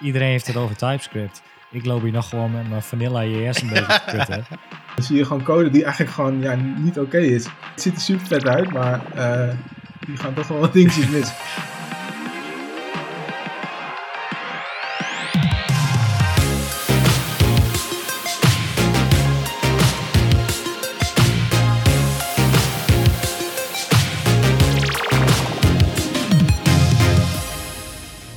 iedereen heeft het over TypeScript. Ik loop hier nog gewoon met mijn vanilla JS een beetje te kutten. Dan zie je gewoon code die eigenlijk gewoon ja, niet oké is. Het ziet er super vet uit, maar uh, die gaan toch wel wat dingetjes mis.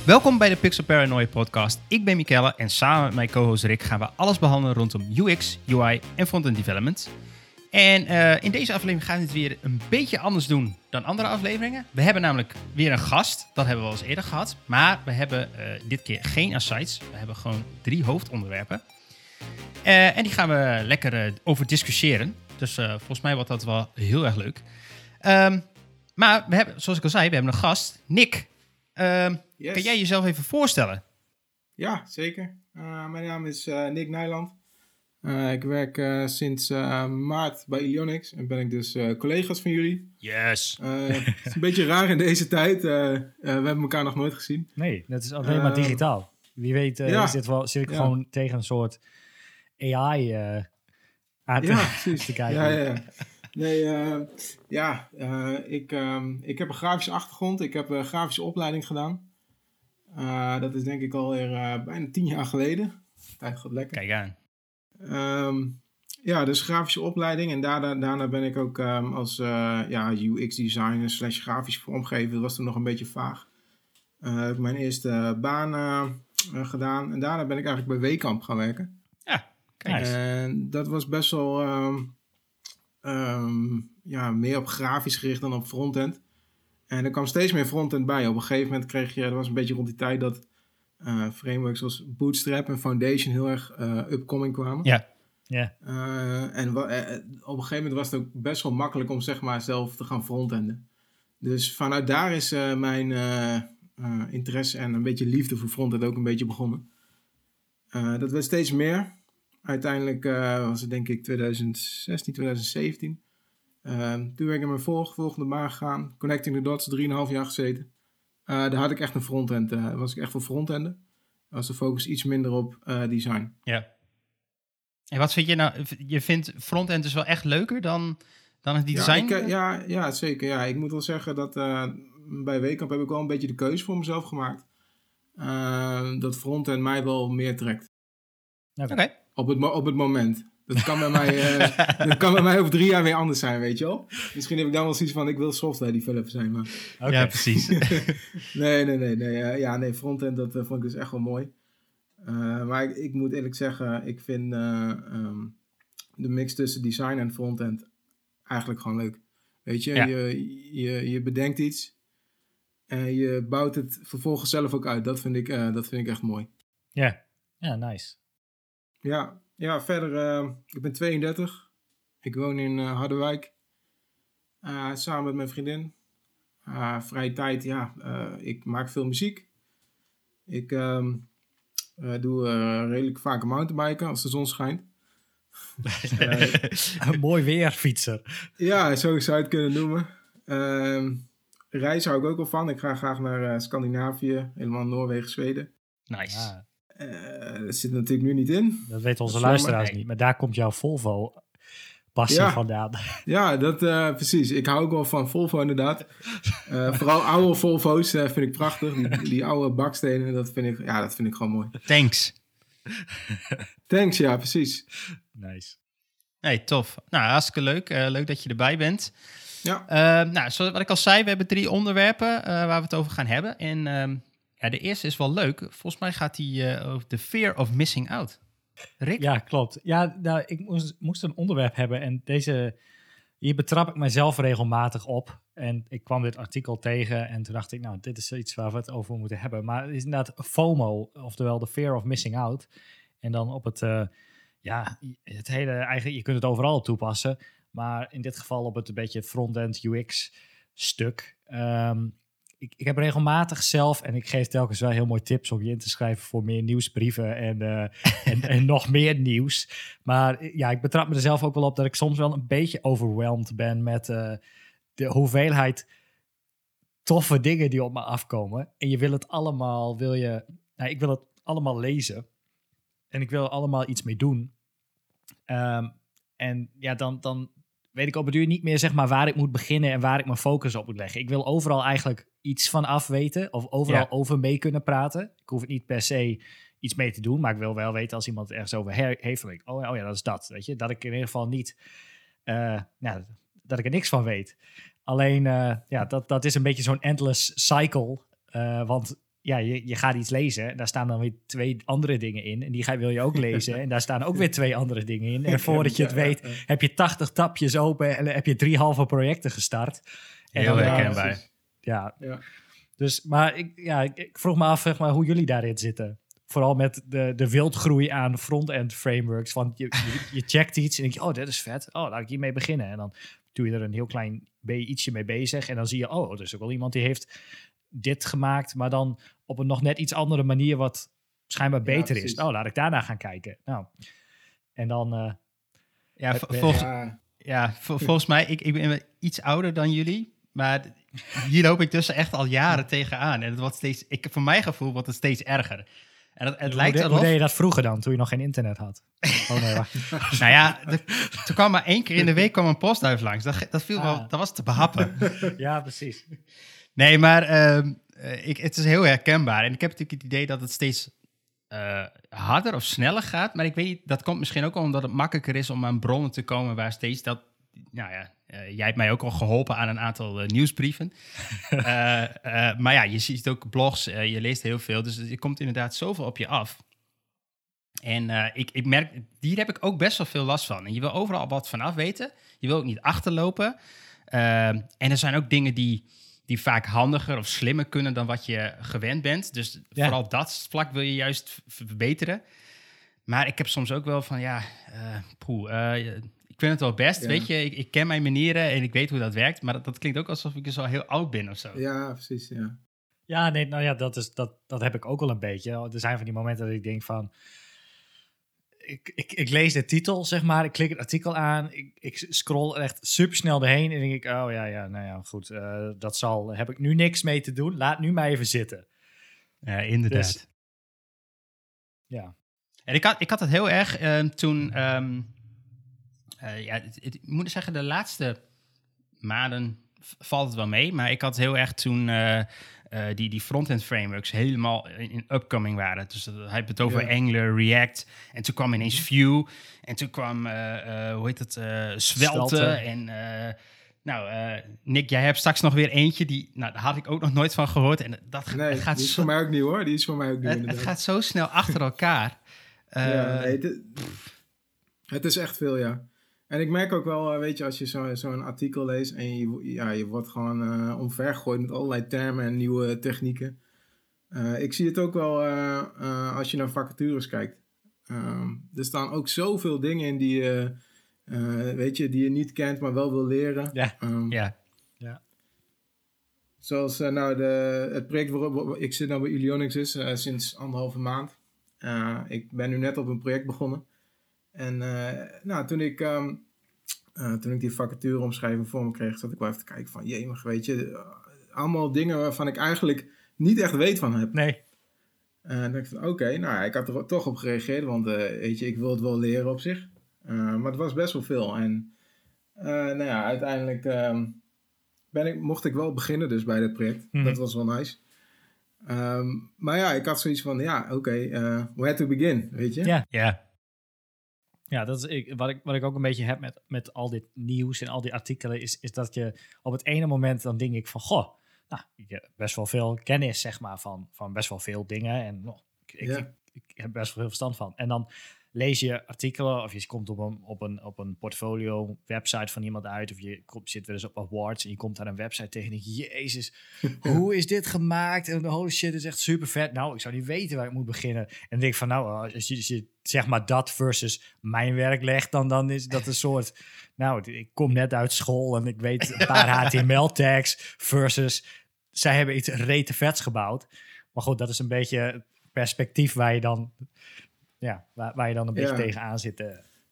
Welkom bij de Pixel Paranoia podcast. Ik ben Mikelle en samen met mijn co-host Rick gaan we alles behandelen rondom UX, UI en frontend development. En uh, in deze aflevering gaan we het weer een beetje anders doen dan andere afleveringen. We hebben namelijk weer een gast, dat hebben we al eens eerder gehad. Maar we hebben uh, dit keer geen asides, we hebben gewoon drie hoofdonderwerpen. Uh, en die gaan we lekker over discussiëren. Dus volgens mij wordt dat wel heel erg leuk. Um, maar we hebben, zoals ik al zei, we hebben een gast, Nick. Uh, yes. Kan jij jezelf even voorstellen? Ja, zeker. Uh, mijn naam is uh, Nick Nijland. Uh, ik werk sinds maart bij Ilionix en ben ik dus collega's van jullie. Yes. het is een beetje raar in deze tijd. we hebben elkaar nog nooit gezien. Nee, dat is alleen maar digitaal. Wie weet ja. zit, wel, zit ik ja. gewoon tegen een soort AI aan te, ja, te kijken. Ja, ja, Nee, uh, ja, uh, ik, uh, ik heb een grafische achtergrond. Ik heb een grafische opleiding gedaan. Dat is denk ik alweer bijna tien jaar geleden. Tijd gaat lekker. Kijk aan. Um, ja, dus grafische opleiding. En daarna, daarna ben ik ook um, als ja, UX-designer slash grafisch vormgever. Dat was toen nog een beetje vaag. heb ik mijn eerste baan gedaan. En daarna ben ik eigenlijk bij Wekamp gaan werken. Ja, kijk En dat was best wel... Um, ja, meer op grafisch gericht dan op frontend. En er kwam steeds meer frontend bij. Op een gegeven moment kreeg je, dat was een beetje rond die tijd dat uh, frameworks zoals Bootstrap en Foundation heel erg uh, upcoming kwamen. Ja. Ja. Uh, en op een gegeven moment was het ook best wel makkelijk om zeg maar zelf te gaan frontenden. Dus vanuit daar is mijn interesse en een beetje liefde voor frontend ook een beetje begonnen. dat werd steeds meer uiteindelijk was het denk ik 2016, 2017. Uh, toen ben ik in mijn volgende baan gegaan. Connecting the Dots, 3,5 jaar gezeten. Uh, daar had ik echt een frontend, uh, was ik echt voor frontenden. Was de focus iets minder op design. Ja. En wat vind je nou, je vindt frontend dus wel echt leuker dan, dan het design? Ja, ik, ja, ja, zeker. Ja, ik moet wel zeggen dat bij Weekamp heb ik wel een beetje de keuze voor mezelf gemaakt. dat frontend mij wel meer trekt. Oké. Op het, op het moment. Dat kan, bij mij, uh, dat kan bij mij over drie jaar weer anders zijn, weet je wel. Misschien heb ik dan wel zoiets van, ik wil software developer zijn. Maar... Okay. Ja, precies. nee, nee, nee. nee uh, ja, nee, frontend, dat uh, vond ik dus echt wel mooi. maar ik, ik, moet eerlijk zeggen, ik vind um, de mix tussen design en frontend eigenlijk gewoon leuk. Weet je, ja. je, je, je bedenkt iets en je bouwt het vervolgens zelf ook uit. Dat vind ik, dat vind ik echt mooi. Ja, ja, nice. Ja, ja verder, uh, ik ben 32. Ik woon in uh, Harderwijk. Uh, samen met mijn vriendin. vrije tijd, ja, ik maak veel muziek. Ik um, doe redelijk vaak mountainbiken als de zon schijnt. Een mooi weer, fietser. Ja, zo zou je het kunnen noemen. Ehm, reizen hou ik ook wel van. Ik ga graag naar Scandinavië, helemaal Noorwegen, Zweden. Nice. Ja. Uh, dat zit natuurlijk nu niet in. Dat weten onze luisteraars niet. Maar daar komt jouw Volvo passie ja. vandaan. Ja, dat, uh, precies. Ik hou ook wel van Volvo inderdaad. Uh, vooral oude Volvo's vind ik prachtig. Die, die, oude bakstenen, dat vind, ik, ja, dat vind ik gewoon mooi. Thanks. Thanks, ja, precies. Nice. Hey, tof. Nou, hartstikke leuk. leuk dat je erbij bent. Ja. nou, zoals wat ik al zei, we hebben drie onderwerpen waar we het over gaan hebben. En ehm, de eerste is wel leuk. Volgens mij gaat die uh, over de fear of missing out. Ja, klopt. Ja, nou, ik moest, een onderwerp hebben en deze, hier betrap ik mezelf regelmatig op. En ik kwam dit artikel tegen en toen dacht ik, nou, dit is iets waar we het over moeten hebben. Maar het is inderdaad FOMO, oftewel de fear of missing out. En dan op het, uh, ja, het hele, eigenlijk, je kunt het overal toepassen. Maar in dit geval op het een beetje front-end UX stuk. Um, ik, ik heb regelmatig zelf, en ik geef telkens wel heel mooi tips om je in te schrijven voor meer nieuwsbrieven en, uh, en, en, nog meer nieuws. Maar eh, ja, ik betrap me er zelf ook wel op dat ik soms wel een beetje overweldigd ben met uh, de hoeveelheid toffe dingen die op me afkomen. En je wil het allemaal, wil je, nou, ik wil het allemaal lezen. En ik wil er allemaal iets mee doen. Ehm, en ja, dan, dan weet ik op het duur niet meer zeg maar, waar ik moet beginnen en waar ik mijn focus op moet leggen. Ik wil overal eigenlijk iets van af weten of overal Ja. over mee kunnen praten. Ik hoef het niet per se iets mee te doen, maar ik wil wel weten als iemand het ergens over he- heeft. Ik, oh, ja, oh ja, dat is dat. Weet je? Dat ik in ieder geval niet, eh, nou, dat ik er niks van weet. Alleen, eh, ja, dat, dat is een beetje zo'n endless cycle. eh, want ja, je, je gaat iets lezen en daar staan dan weer twee andere dingen in. En die ga, wil je ook lezen en daar staan ook weer twee andere dingen in. En voordat je het weet, heb je 80 tapjes open en heb je drie halve projecten gestart. En Heel eh, herkenbaar. ja. Ja. Dus, maar ik, ja, ik, ik vroeg me af zeg maar, hoe jullie daarin zitten. Vooral met de, de wildgroei aan front-end frameworks. Want je, je, je checkt iets en denk je, oh, dit is vet. Oh, laat ik hiermee beginnen. En dan doe je er een heel klein ietsje mee bezig. En dan zie je, oh, er is ook wel iemand die heeft dit gemaakt, maar dan op een nog net iets andere manier wat schijnbaar Ja, beter is. Nou, laat ik daarna gaan kijken. Nou, en dan... eh, Ja, volgens, Ja, ja, vol- volgens mij, ik, ik ben iets ouder dan jullie. Maar hier loop ik dus echt al jaren tegenaan. En het wordt steeds, ik, voor mijn gevoel wordt het steeds erger. En het, het hoe, lijkt de- hoe erop... deed je dat vroeger dan, toen je nog geen internet had? Oh nee, wacht. Nou ja, de- toen kwam maar één keer in de week kwam een postduif langs. Dat, dat, viel wel, Ah. dat was te behappen. ja, precies. Nee, maar ehm, eh, ik, het is heel herkenbaar. En ik heb natuurlijk het idee dat het steeds eh, harder of sneller gaat. Maar ik weet niet, dat komt misschien ook omdat het makkelijker is om aan bronnen te komen waar steeds dat... Nou ja, eh, jij hebt mij ook al geholpen aan een aantal nieuwsbrieven. Maar ja, je ziet ook blogs, je leest heel veel. Dus er komt inderdaad zoveel op je af. En ik, ik merk, hier heb ik ook best wel veel last van. En je wil overal wat vanaf weten. Je wil ook niet achterlopen. Ehm, en er zijn ook dingen die, die vaak handiger of slimmer kunnen dan wat je gewend bent. Dus Ja. vooral op dat vlak wil je juist verbeteren. Maar ik heb soms ook wel van, ja, eh poeh, eh, ik vind het wel best, Ja. weet je. Ik, ik ken mijn manieren en ik weet hoe dat werkt. Maar dat, dat klinkt ook alsof ik dus al heel oud ben of zo. ja, precies. Ja. Ja, nee, nou ja, dat, is, dat, dat heb ik ook wel een beetje. Er zijn van die momenten dat ik denk van... Ik, ik, ik lees de titel, zeg maar. Ik klik het artikel aan. Ik, ik scroll er echt super snel doorheen. En denk ik, oh ja, ja, nou ja, goed. eh, dat zal, heb ik nu niks mee te doen. Laat nu maar even zitten. Ja, inderdaad. Dus- Ja. En ik had, ik had het heel erg ehm, toen... ehm, eh, ja, het- het- ik moet zeggen, de laatste maanden valt het wel mee. Maar ik had heel erg toen eh, eh, die, die front-end frameworks helemaal in, in upcoming waren. Dus dat, hij heeft het over Ja. Angular, React. En toen kwam ineens Vue. En toen kwam, eh, eh, hoe heet het, eh Svelte. Svelte. En... eh, nou, eh, Nick, jij hebt straks nog weer eentje. Die, nou, daar had ik ook nog nooit van gehoord. En dat Nee, gaat die is zo, voor mij ook nieuw hoor. Die is voor mij ook nieuw het, het gaat zo snel achter elkaar. ja, Eh, nee, het is echt veel, ja. En ik merk ook wel, eh, weet je, als je zo- zo'n artikel leest en je, ja, je wordt gewoon eh omvergegooid met allerlei termen en nieuwe technieken. Eh, ik zie het ook wel als je naar vacatures kijkt. Ehm, er staan ook zoveel dingen in die, je, weet je, die je niet kent, maar wel wil leren. Ja. Ehm, ja. Zoals eh, nou de, het project waarop waar- ik zit nou bij Ilionix is sinds anderhalve maand. Ik ben nu net op een project begonnen. En nou, toen ik, ehm, eh, toen ik die vacature omschrijving voor me kreeg, zat ik wel even te kijken van, jee, maar weet je, eh, allemaal dingen waarvan ik eigenlijk niet echt weet van heb. Nee. En dan dacht ik van, oké, nou ja, ik had er toch op gereageerd, want eh, weet je, ik wil het wel leren op zich. Eh, maar het was best wel veel. En eh, nou ja, uiteindelijk ehm, ben ik, mocht ik wel beginnen dus bij dit project. Mhm. Dat was wel nice. Ehm, maar ja, ik had zoiets van, ja, oké, eh, where to begin, weet je? Ja. Ja. Ja, dat is ik, wat, ik, wat ik ook een beetje heb met, met al dit nieuws en al die artikelen, is, is dat je op het ene moment dan denk ik van, goh, nou, ik heb best wel veel kennis, zeg maar, van, van best wel veel dingen. En oh, ik, ik, Ja. ik, ik heb best wel veel verstand van. En dan lees je artikelen of je komt op een, op een, op een portfolio website van iemand uit of je komt, zit weer eens op awards en je komt daar een website tegen en denk je, jezus, hoe is dit gemaakt? En holy shit, dit is echt super vet. Nou, ik zou niet weten waar ik moet beginnen. En dan denk ik van, nou, als je, als je zeg maar dat versus mijn werk legt, dan, dan is dat een soort, nou, ik kom net uit school en ik weet een paar HTML-tags versus zij hebben iets rete vets gebouwd. Maar goed, dat is een beetje perspectief waar je dan, ja, waar, waar je dan een beetje Ja. tegenaan zit. eh.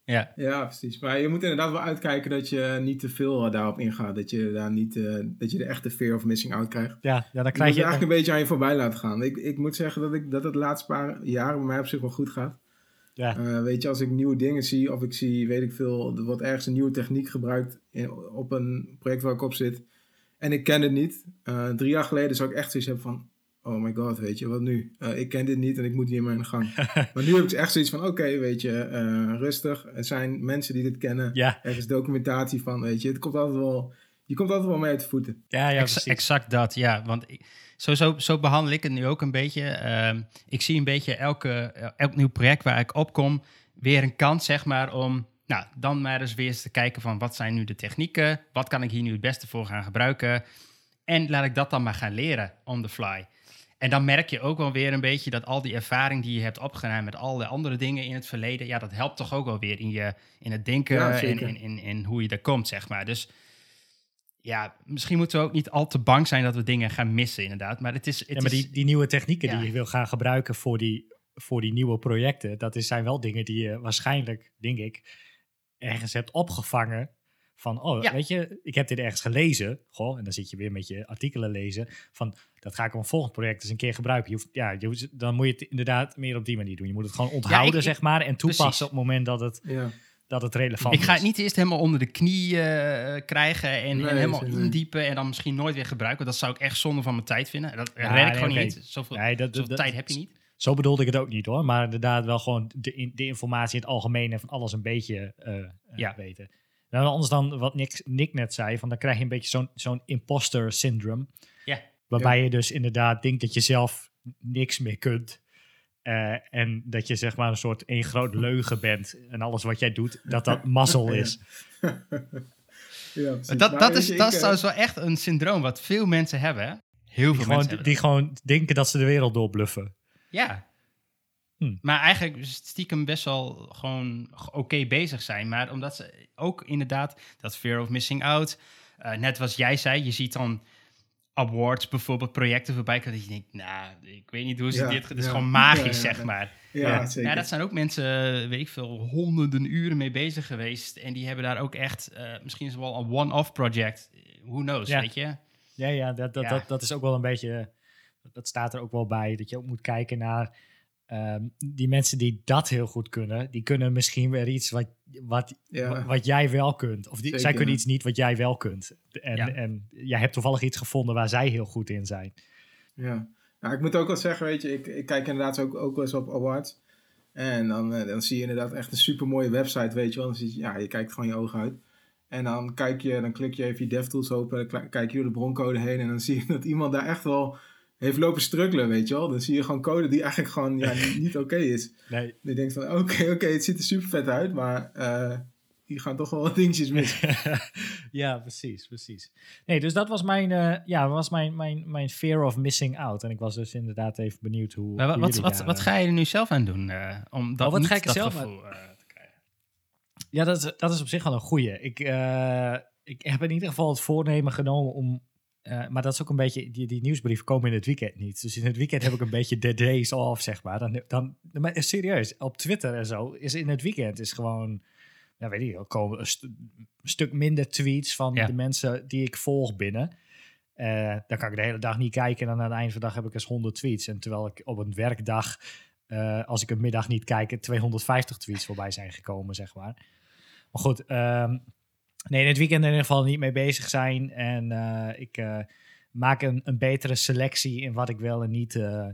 Ja, Ja. Precies. Maar je moet inderdaad wel uitkijken dat je niet te veel eh, daarop ingaat. Dat je daar niet, eh, dat je de echte fear of missing out krijgt. Ja, ja dan Je krijg moet je... eigenlijk een beetje aan je voorbij laten gaan. Ik, ik moet zeggen dat, ik, dat het laatste paar jaren bij mij op zich wel goed gaat. Ja. Eh, weet je, als ik nieuwe dingen zie of ik zie, weet ik veel, er wordt ergens een nieuwe techniek gebruikt in, op een project waar ik op zit. En ik ken het niet. Eh, drie jaar geleden zou ik echt zoiets hebben van, oh my god, weet je, wat nu? Eh, ik ken dit niet en ik moet hiermee aan de gang. maar nu heb ik echt zoiets van, oké, weet je, eh, rustig. Er zijn mensen die dit kennen. Ja, Er is documentatie van, weet je. Het komt altijd wel, je komt altijd wel mee uit de voeten. ja, ja Ex- precies. exact dat, ja. Want ik, zo, zo, zo behandel ik het nu ook een beetje. Ehm, ik zie een beetje elke, elk nieuw project waar ik op kom... weer een kans, zeg maar, om... Nou, dan maar eens weer eens te kijken van... wat zijn nu de technieken? Wat kan ik hier nu het beste voor gaan gebruiken? En laat ik dat dan maar gaan leren on the fly. En dan merk je ook wel weer een beetje dat al die ervaring die je hebt opgedaan met al de andere dingen in het verleden, ja, dat helpt toch ook wel weer in, je, in het denken Ja, en in, in, in hoe je er komt, zeg maar. Dus ja, misschien moeten we ook niet al te bang zijn dat we dingen gaan missen, inderdaad. Maar het is. Het Ja, maar die, die nieuwe technieken Ja. die je wil gaan gebruiken voor die, voor die nieuwe projecten, dat is, zijn wel dingen die je waarschijnlijk, denk ik, ergens hebt opgevangen. Van, oh, Ja. weet je, ik heb dit ergens gelezen. Goh, en dan zit je weer met je artikelen lezen. Van, dat ga ik op een volgend project eens een keer gebruiken. Je hoeft, ja, je hoeft- dan moet je het inderdaad meer op die manier doen. Je moet het gewoon onthouden, ik- zeg maar. En toepassen precies. op het moment dat het, Ja. dat het relevant ik ga is. het niet eerst helemaal onder de knie eh, krijgen en, Nee, en helemaal indiepen en dan misschien nooit weer gebruiken. Dat zou ik echt zonde van mijn tijd vinden. Dat Ja, red ik nee, gewoon niet. Zoveel, Nee, dat, zoveel dat- tijd heb je niet. Zo bedoelde ik het ook niet hoor. Maar inderdaad wel gewoon de, de informatie in het algemeen en van alles een beetje eh, eh, Ja. weten. Nou, anders dan wat Nick, Nick net zei, van dan krijg je een beetje zo'n zo'n imposter syndrome. Ja. Waarbij je dus inderdaad denkt dat je zelf niks meer kunt. Eh, en dat je zeg maar een soort één groot leugen bent. En alles wat jij doet, dat dat mazzel is. Ja. Dat, dat is, dat is eh, trouwens wel echt een syndroom wat veel mensen hebben. hè? Heel veel Die mensen gewoon, hebben die gewoon denken dat ze de wereld doorbluffen. Ja. Hm. Maar eigenlijk stiekem best wel gewoon oké bezig zijn. Maar omdat ze ook inderdaad dat fear of missing out. eh, net wat jij zei, je ziet dan awards, bijvoorbeeld projecten voorbij komen. Dat je denkt, nou, ik weet niet hoe ze Ja, dit... Het is ja. gewoon magisch, Ja, zeg maar. Ja, zeker. Ja, dat zijn ook mensen, weet ik veel, honderden uren mee bezig geweest. En die hebben daar ook echt, eh, misschien is het wel een one-off project. Who knows, Ja. weet je? Ja, ja, dat, dat. Dat, dat is ook wel een beetje. Dat staat er ook wel bij. Dat je ook moet kijken naar. Ehm, die mensen die dat heel goed kunnen, die kunnen misschien weer iets wat, wat, Ja. wat jij wel kunt. Of die, Zeker, zij kunnen ja. iets niet wat jij wel kunt. En, Ja. en jij hebt toevallig iets gevonden waar zij heel goed in zijn. Ja. Nou, ik moet ook wel zeggen, weet je, ik, ik kijk inderdaad ook, ook wel eens op awards. En dan, eh, dan zie je inderdaad echt een super mooie website, weet je wel. Dan zie je, ja, je kijkt gewoon je ogen uit. En dan kijk je, dan klik je even je DevTools open, dan kijk je door de broncode heen en dan zie je dat iemand daar echt wel heeft lopen struggelen, weet je wel. Dan zie je gewoon code die eigenlijk gewoon ja, niet, oké is. Nee. Je denkt van, oké, oké, het ziet er super vet uit, maar eh, hier gaan toch wel wat dingetjes mis. ja, precies, precies. Nee, dus dat was mijn, eh, ja, was mijn, mijn, mijn fear of missing out. En ik was dus inderdaad even benieuwd hoe. Maar wat, wat, wat, eh, ga je er nu zelf aan doen? eh, om dat Oh, wat niet ga ik er dat zelf gevoel, eh, te krijgen? Ja, dat is, dat is op zich wel een goeie. Ik, eh, ik heb in ieder geval het voornemen genomen om... eh, maar dat is ook een beetje... Die, die nieuwsbrieven komen in het weekend niet. Dus in het weekend heb ik een beetje de days off, zeg maar. Dan, dan, maar serieus, op Twitter en zo... is in het weekend is gewoon... Ja, weet ik komen een, stu- een stuk minder tweets van Ja. de mensen die ik volg binnen. Eh, dan kan ik de hele dag niet kijken. En aan het eind van de dag heb ik eens 100 tweets. En terwijl ik op een werkdag... eh, als ik een middag niet kijk, 250 tweets voorbij zijn gekomen, zeg maar. Maar goed, ehm, nee, in het weekend in ieder geval niet mee bezig zijn. En eh, ik eh, maak een, een betere selectie in wat ik wel en niet eh,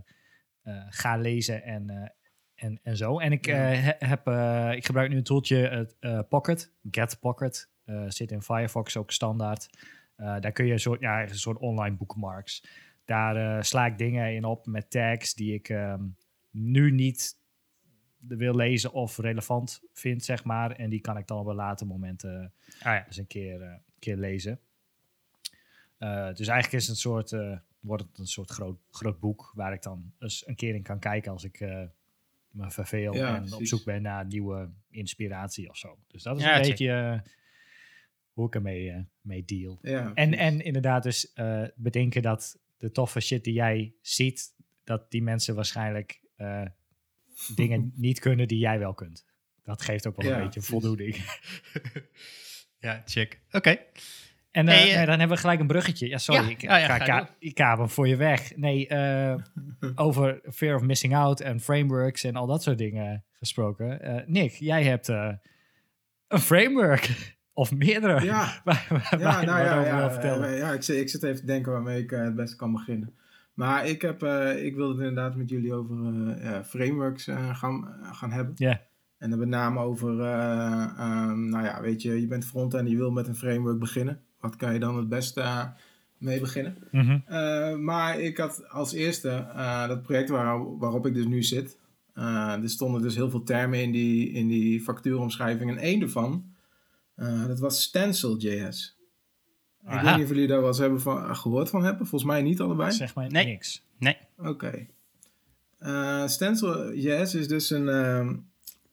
ga lezen en, en, en zo. En ik, Ja. heb, ik gebruik nu een toeltje, het Pocket, Get Pocket. Zit in Firefox ook standaard. Daar kun je een soort, ja, een soort online bookmarks. Daar sla ik dingen in op met tags die ik ehm, nu niet wil lezen of relevant vind, zeg maar. En die kan ik dan op een later moment eh, Ah, ja. eens een keer, eh, keer lezen. Eh, dus eigenlijk is het een soort, eh, wordt het een soort groot, groot boek waar ik dan eens een keer in kan kijken als ik eh, me verveel Ja, en op zoek ben naar nieuwe inspiratie of zo. Dus dat is Ja, een check. beetje hoe ik ermee mee deal. Ja, En, precies. en inderdaad dus eh, bedenken dat de toffe shit die jij ziet, dat die mensen waarschijnlijk eh, dingen niet kunnen die jij wel kunt. dat geeft ook wel Ja, een beetje voldoening. Ja, check. Oké. En eh, Hey, eh, nee, dan hebben we gelijk een bruggetje. Ja, sorry, Ja, ik, ja, ga, ga ik voor je weg. Nee, eh, over fear of missing out en frameworks en al dat soort dingen gesproken. Nick, jij hebt een framework. Of meerdere. Ja, waar, waar, nou ja, ja, vertellen. ja ik, zit, ik zit even te denken waarmee ik het beste kan beginnen. Maar ik, heb, eh, ik wilde het inderdaad met jullie over eh, ja, frameworks eh, gaan, gaan hebben. Ja. En dan met name over, eh, ehm, nou ja, weet je, je bent front-end en je wil met een framework beginnen. Wat kan je dan het beste mee beginnen? Mhm. Eh, maar ik had als eerste dat project waar, waarop ik dus nu zit. Er stonden dus heel veel termen in die, in die factuuromschrijving. En één daarvan, dat was Stencil.js. Ik Aha. weet niet of jullie daar wel eens hebben van, gehoord van hebben. Volgens mij niet allebei. Zeg maar Nee. niks. Oké. Eh, Stencil.js is dus een, ehm,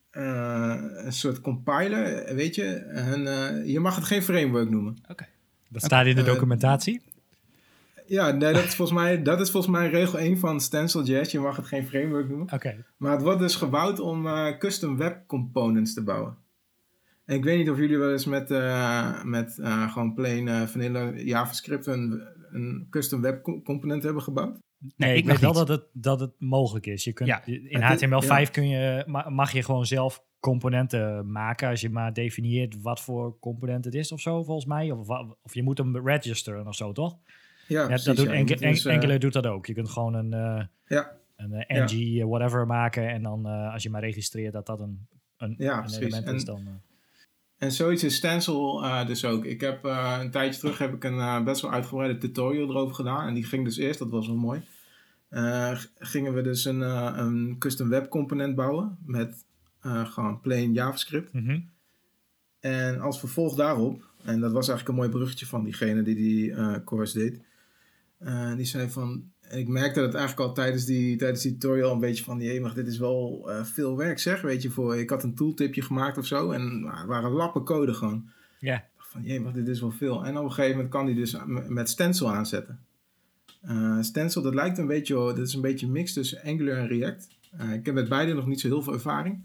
eh, een soort compiler. Weet je, een, eh, je mag het geen framework noemen. Dat staat in de Eh, documentatie. Ja, nee, dat, is volgens mij, dat is volgens mij regel 1 van Stencil.js. Je mag het geen framework noemen. Oké. Maar het wordt dus gebouwd om eh, custom web components te bouwen. En ik weet niet of jullie wel eens met, eh, met eh, gewoon plain eh, vanilla JavaScript een, een custom web co- component hebben gebouwd. Nee, ik, ik weet wel niet. dat het, dat het mogelijk is. Je kunt, Ja. In Het is- HTML5 kun je, ma- mag je gewoon zelf componenten maken als je maar definieert wat voor component het is of zo, volgens mij. Of, of je moet hem registeren of zo, toch? Ja, Ja, precies, dat doet enke, dus, en- Angular doet dat ook. Je kunt gewoon een, eh, Ja, een Ja. ng whatever maken en dan eh, als je maar registreert dat dat een, een, Ja, een element is, En- dan... En zoiets is Stencil eh, dus ook. Ik heb eh, een tijdje terug heb ik een eh, best wel uitgebreide tutorial erover gedaan. En die ging dus eerst, dat was wel mooi. gingen we dus een, een custom web component bouwen met gewoon plain JavaScript. mhm. En als vervolg daarop, en dat was eigenlijk een mooi bruggetje van diegene die die course deed. die zei van, en ik merkte dat eigenlijk al tijdens die, tijdens die tutorial een beetje van, jee, maar dit is wel eh, veel werk zeg, weet je, voor, ik had een tooltipje gemaakt of zo en nou, het waren lappen code gewoon. Ja. Ik dacht van, jee, maar dit is wel veel. En op een gegeven moment kan die dus met Stencil aanzetten. Eh, stencil, dat lijkt een beetje, dat is een beetje een mix tussen Angular en React. Eh, ik heb met beide nog niet zo heel veel ervaring.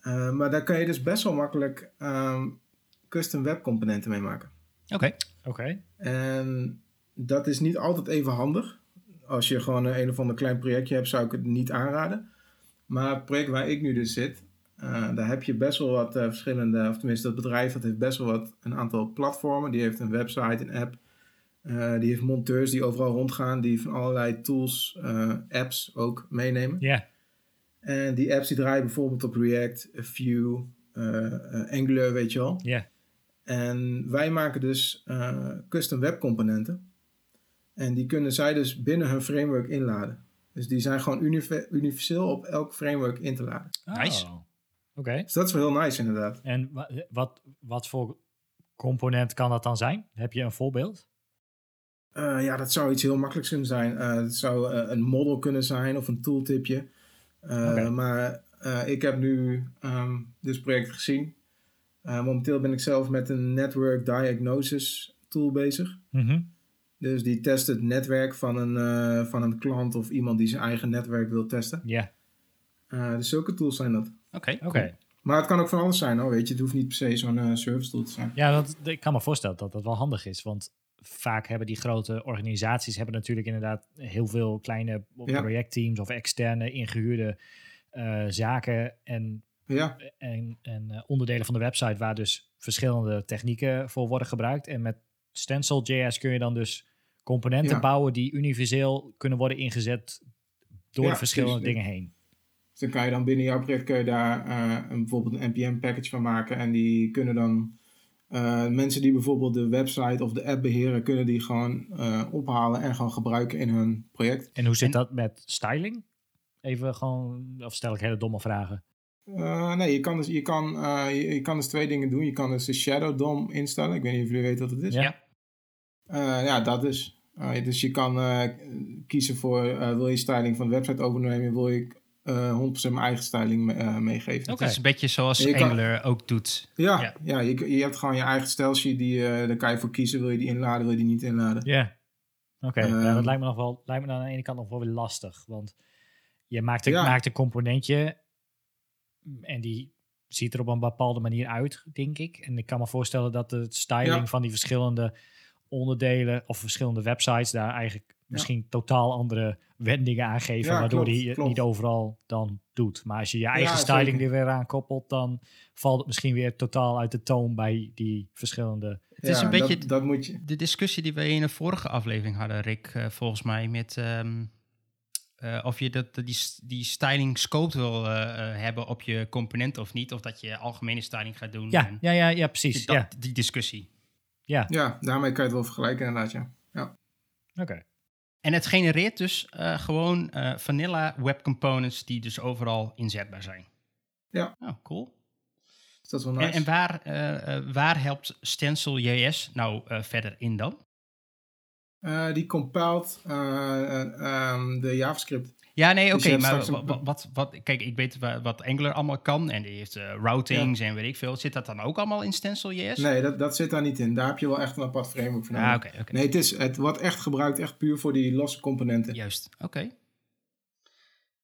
Eh, maar daar kan je dus best wel makkelijk ehm, custom web componenten mee maken. Oké. Oké. En dat is niet altijd even handig. Als je gewoon een, een of ander klein projectje hebt, zou ik het niet aanraden. Maar het project waar ik nu dus zit, eh, daar heb je best wel wat eh, verschillende, of tenminste dat bedrijf dat heeft best wel wat, een aantal platformen. Die heeft een website, een app. Eh, die heeft monteurs die overal rondgaan, die van allerlei tools, apps ook meenemen. Ja. En die apps die draaien bijvoorbeeld op React, Vue, Angular, weet je wel. Ja. En wij maken dus custom web componenten. En die kunnen zij dus binnen hun framework inladen. Dus die zijn gewoon unive- universeel op elk framework in te laden. Nice. Oh. Oké. Dus dat is wel heel nice inderdaad. En wa- wat, wat voor component kan dat dan zijn? Heb je een voorbeeld? Eh, ja, dat zou iets heel makkelijks kunnen zijn. Eh, het zou eh, een model kunnen zijn of een tooltipje. Eh, Oké. Maar eh, ik heb nu ehm dit project gezien. Eh, momenteel ben ik zelf met een network diagnosis tool bezig. Mhm. Dus die test het netwerk van een, eh, van een klant of iemand die zijn eigen netwerk wil testen. Ja. Eh, dus zulke tools zijn dat. Oké. Oké. Maar het kan ook van alles zijn hoor, weet je. Het hoeft niet per se zo'n eh, service tool te zijn. Ja, dat, ik kan me voorstellen dat dat wel handig is. Want vaak hebben die grote organisaties hebben natuurlijk inderdaad heel veel kleine Ja. projectteams of externe ingehuurde eh, zaken en, Ja, en, en eh, onderdelen van de website waar dus verschillende technieken voor worden gebruikt. En met Stencil.js kun je dan dus componenten Ja. bouwen die universeel kunnen worden ingezet door Ja, verschillende precies. dingen heen. dus dan kan je dan binnen jouw project kun je daar eh, een, bijvoorbeeld een npm package van maken. En die kunnen dan eh, mensen die bijvoorbeeld de website of de app beheren, kunnen die gewoon eh, ophalen en gewoon gebruiken in hun project. En hoe zit En- dat met styling? Even gewoon, of stel ik hele domme vragen. Nee, je kan, dus, je, kan, je, je kan dus twee dingen doen. Je kan dus de Shadow DOM instellen. Ik weet niet of jullie weten wat het is. Ja. Ja. Eh, ja, dat dus. Eh, dus je kan eh, kiezen voor, eh, wil je styling van de website overnemen, wil je eh 100% mijn eigen styling me- meegeven. Oké. Het is een beetje zoals kan- Angular ook doet. Ja, Ja. ja. je, je hebt gewoon je eigen stijlsheet, die, eh daar kan je voor kiezen, wil je die inladen, wil je die niet inladen. Ja. Oké, ja, Ehm, dat lijkt me nog wel, lijkt me aan de ene kant nog wel weer lastig. Want je maakt een, Ja. maakt een componentje en die ziet er op een bepaalde manier uit, denk ik. En ik kan me voorstellen dat de styling Ja. van die verschillende onderdelen of verschillende websites daar eigenlijk misschien totaal andere wendingen aangeven, Ja, waardoor klopt, die het klopt. niet overal dan doet. Maar als je je eigen Ja, styling zeker. er weer aan koppelt, dan valt het misschien weer totaal uit de toon bij die verschillende. Het is een beetje Dat, dat moet je... de discussie die we in een vorige aflevering hadden, Rick, eh, volgens mij, met ehm, eh, of je dat, die, die styling scope wil eh, hebben op je component of niet, of dat je algemene styling gaat doen. Ja, en ja, ja, ja precies. dat, Ja, Die discussie. Ja. Ja, daarmee kan je het wel vergelijken inderdaad, ja. ja. oké. En het genereert dus eh, gewoon eh, vanilla web components die dus overal inzetbaar zijn. Ja. Oh, cool. Dus dat is wel nice. En, en waar, eh, waar helpt Stencil.js nou eh, verder in dan? Eh, die compiled eh, eh, ehm, de JavaScript. Ja, nee, oké, Dus je hebt maar een- wat, wat, kijk, ik weet wa- wat Angular allemaal kan en die heeft eh, routings en weet ik veel. Zit dat dan ook allemaal in Stencil.js? Nee, dat, dat zit daar niet in. Daar heb je wel echt een apart framework voor Ah, oké, oké. Nee, het, is, het wordt echt gebruikt echt puur voor die losse componenten. Juist, oké.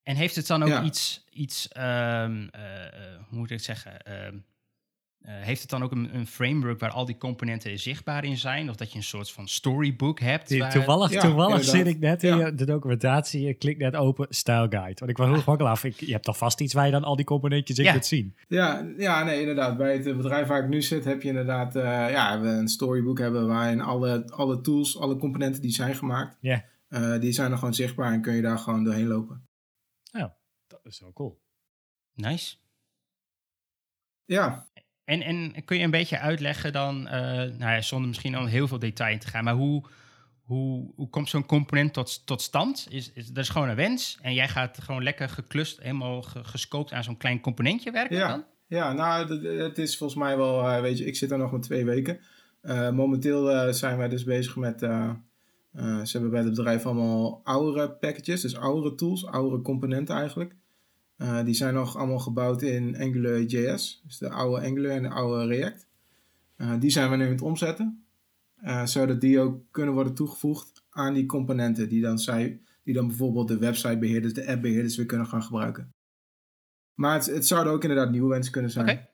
En heeft het dan ook Ja. iets, iets ehm, eh, eh, hoe moet ik het zeggen? Ehm, eh, heeft het dan ook een, een framework waar al die componenten zichtbaar in zijn? Of dat je een soort van storybook hebt? Die- waar- Toevallig, Ja, toevallig zit ik net in Ja. de documentatie. Ik klik net open, Style Guide. Want ik was heel gemakkelijk af. Ik, je hebt toch vast iets waar je dan al die componentjes in Ja. kunt zien. Ja, ja, nee, inderdaad. Bij het bedrijf waar ik nu zit heb je inderdaad eh, ja, we een storybook hebben waarin alle, alle tools, alle componenten die zijn gemaakt, eh, die zijn er gewoon zichtbaar en kun je daar gewoon doorheen lopen. Dat is wel cool. Nice. Ja, En, en kun je een beetje uitleggen dan, eh, nou ja, zonder misschien al heel veel detail in te gaan, maar hoe, hoe, hoe komt zo'n component tot, tot stand? Is, is, dat is gewoon een wens en jij gaat gewoon lekker geklust, helemaal ge, gescoped aan zo'n klein componentje werken Ja. dan? ja nou, het is volgens mij wel, eh, weet je, ik zit er nog maar twee weken. Eh, momenteel zijn wij dus bezig met, ze hebben bij het bedrijf allemaal oudere packages, dus oudere tools, oudere componenten eigenlijk. Eh, die zijn nog allemaal gebouwd in AngularJS, dus de oude Angular en de oude React. Eh, die zijn we nu aan het omzetten, eh, zodat die ook kunnen worden toegevoegd aan die componenten die dan, zij, die dan bijvoorbeeld de websitebeheerders, de appbeheerders weer kunnen gaan gebruiken. Maar het, het zouden ook inderdaad nieuwe wensen kunnen zijn. Oké.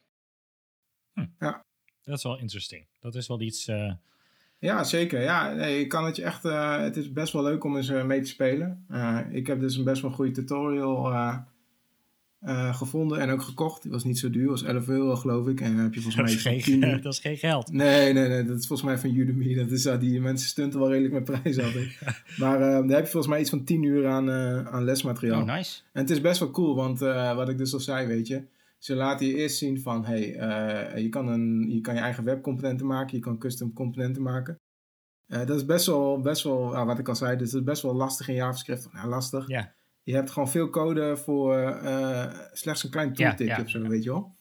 Dat is wel interesting. Dat is wel iets... eh, Ja, zeker. Ja, nee, ik kan het je echt. eh, het is best wel leuk om eens mee te spelen. Eh, ik heb dus een best wel goede tutorial eh, gevonden en ook gekocht. Die was niet zo duur, was 11 euro geloof ik. En dan heb je dat, volgens is mij geen, iets van 10 dat is geen geld. Nee, nee, nee, dat is volgens mij van Udemy. Dat is, uh, die mensen stunten wel redelijk met prijs altijd. Maar eh, daar heb je volgens mij iets van 10 uur aan, aan lesmateriaal. Oh, nice. En het is best wel cool, want wat ik dus al zei, weet je. Ze laten je eerst zien van, hey, je, kan een, je kan je eigen webcomponenten maken, je kan custom componenten maken. Dat is best wel, best wel wat ik al zei, dus het is best wel lastig in JavaScript. Nou, lastig. Ja. Je hebt gewoon veel code voor eh, slechts een klein ja, of zo, weet je wel.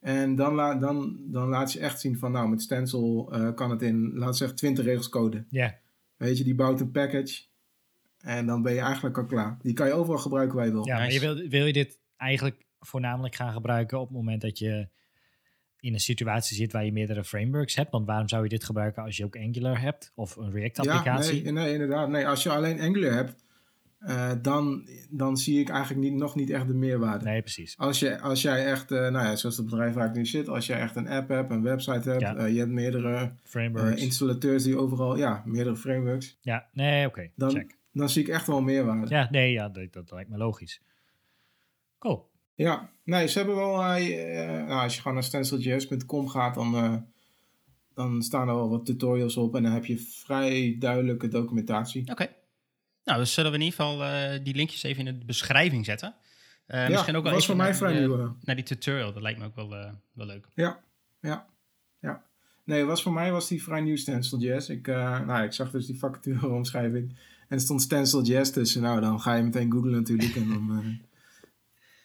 En dan, la, dan, dan laat je echt zien van, nou, met Stencil eh, kan het in, laten we zeggen, 20 regels code. Ja, Weet je, die bouwt een package en dan ben je eigenlijk al klaar. Die kan je overal gebruiken waar je wil. ja maar je wil, wil je dit eigenlijk voornamelijk gaan gebruiken op het moment dat je in een situatie zit waar je meerdere frameworks hebt? Want waarom zou je dit gebruiken als je ook Angular hebt of een React-applicatie? Ja, nee, nee, inderdaad. Nee, als je alleen Angular hebt, eh, dan, dan zie ik eigenlijk niet, nog niet echt de meerwaarde. Nee, precies. Als, je, als jij echt, eh, nou ja, zoals het bedrijf waar ik nu zit, als jij echt een app hebt, een website hebt, Ja. eh, je hebt meerdere Frameworks. installateurs die overal, ja, meerdere frameworks, ja, nee, oké. dan, check. dan zie ik echt wel meerwaarde. Ja, nee, ja, dat, dat lijkt me logisch. Cool. Ja, nee, ze hebben wel, nou, als je gewoon naar stenciljs.com gaat, dan, dan staan er wel wat tutorials op en dan heb je vrij duidelijke documentatie. Oké. Nou, dus zullen we in ieder geval eh, die linkjes even in de beschrijving zetten. Eh, misschien ook wel was voor mij vrij nieuw. eh. naar die tutorial. Dat lijkt me ook wel, wel leuk. Ja, ja, ja. Nee, was voor mij was die vrij nieuw Stencil Jazz. Ik, nou, ik zag dus die vacature-omschrijving. En er stond Stencil Jazz tussen. Nou, dan ga je meteen googlen natuurlijk. En dan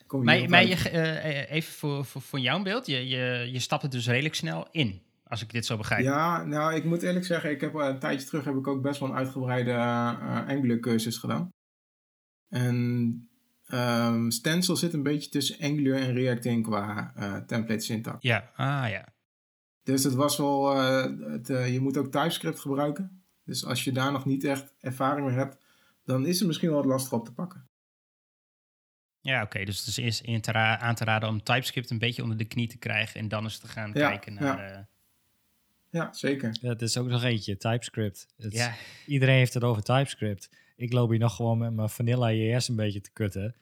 kom je Maar, maar je, eh, even voor, voor, voor jouw beeld. Je, je, je stapt er dus redelijk snel in. Als ik dit zo begrijp. Ja, nou, ik moet eerlijk zeggen, ik heb eh, een tijdje terug heb ik ook best wel een uitgebreide eh, Angular cursus gedaan. En ehm, Stencil zit een beetje tussen Angular en React in qua eh, template syntax. Ja, ah ja. Dus het was wel, het, je moet ook TypeScript gebruiken. Dus als je daar nog niet echt ervaring mee hebt, dan is het misschien wel wat lastig op te pakken. Ja, oké. dus het is aan te raden om TypeScript een beetje onder de knie te krijgen en dan eens te gaan Ja, kijken naar... Ja, zeker. Dat is ook nog eentje, TypeScript. Ja, Iedereen heeft het over TypeScript. Ik loop hier nog gewoon met mijn Vanilla JS een beetje te kutten.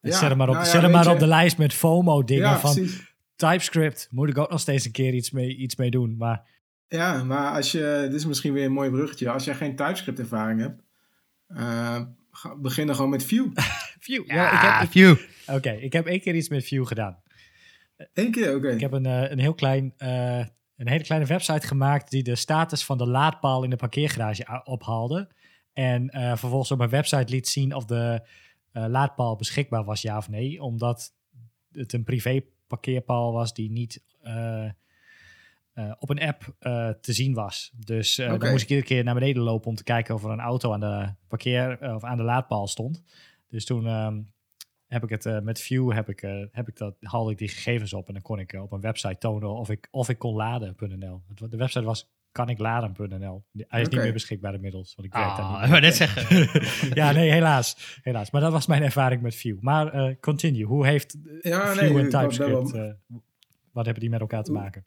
Ja, zet hem maar op, nou ja, zet hem maar op de lijst met FOMO-dingen van precies. TypeScript. Moet ik ook nog steeds een keer iets mee, iets mee doen. Maar Ja, maar als je, dit is misschien weer een mooi bruggetje. Als jij geen TypeScript ervaring hebt, eh, begin dan gewoon met Vue. Vue. ja, Ja, ik heb. Oké, ik heb één keer iets met Vue gedaan. Eén keer, oké. Ik heb een, eh, een heel klein, eh, een hele kleine website gemaakt die de status van de laadpaal in de parkeergarage ophaalde. En eh, vervolgens op mijn website liet zien of de eh, laadpaal beschikbaar was, ja of nee. Omdat het een privé parkeerpaal was die niet eh, eh, op een app te zien was. Dus dan moest ik iedere keer naar beneden lopen om te kijken of er een auto aan de parkeer of aan de laadpaal stond. Dus toen ehm, heb ik het eh, met Vue heb ik, eh, heb ik dat, haalde ik die gegevens op en dan kon ik eh, op een website tonen of ik, of ik kon laden.nl. De website was kanikladen.nl. Hij is niet meer beschikbaar inmiddels, want ik werk daar Ah, niet ik wou net zeggen. ja, nee, helaas. helaas. Maar dat was mijn ervaring met Vue. Maar continue. Hoe heeft Ja, Vue en ik ben TypeScript, wat hebben die met elkaar te maken?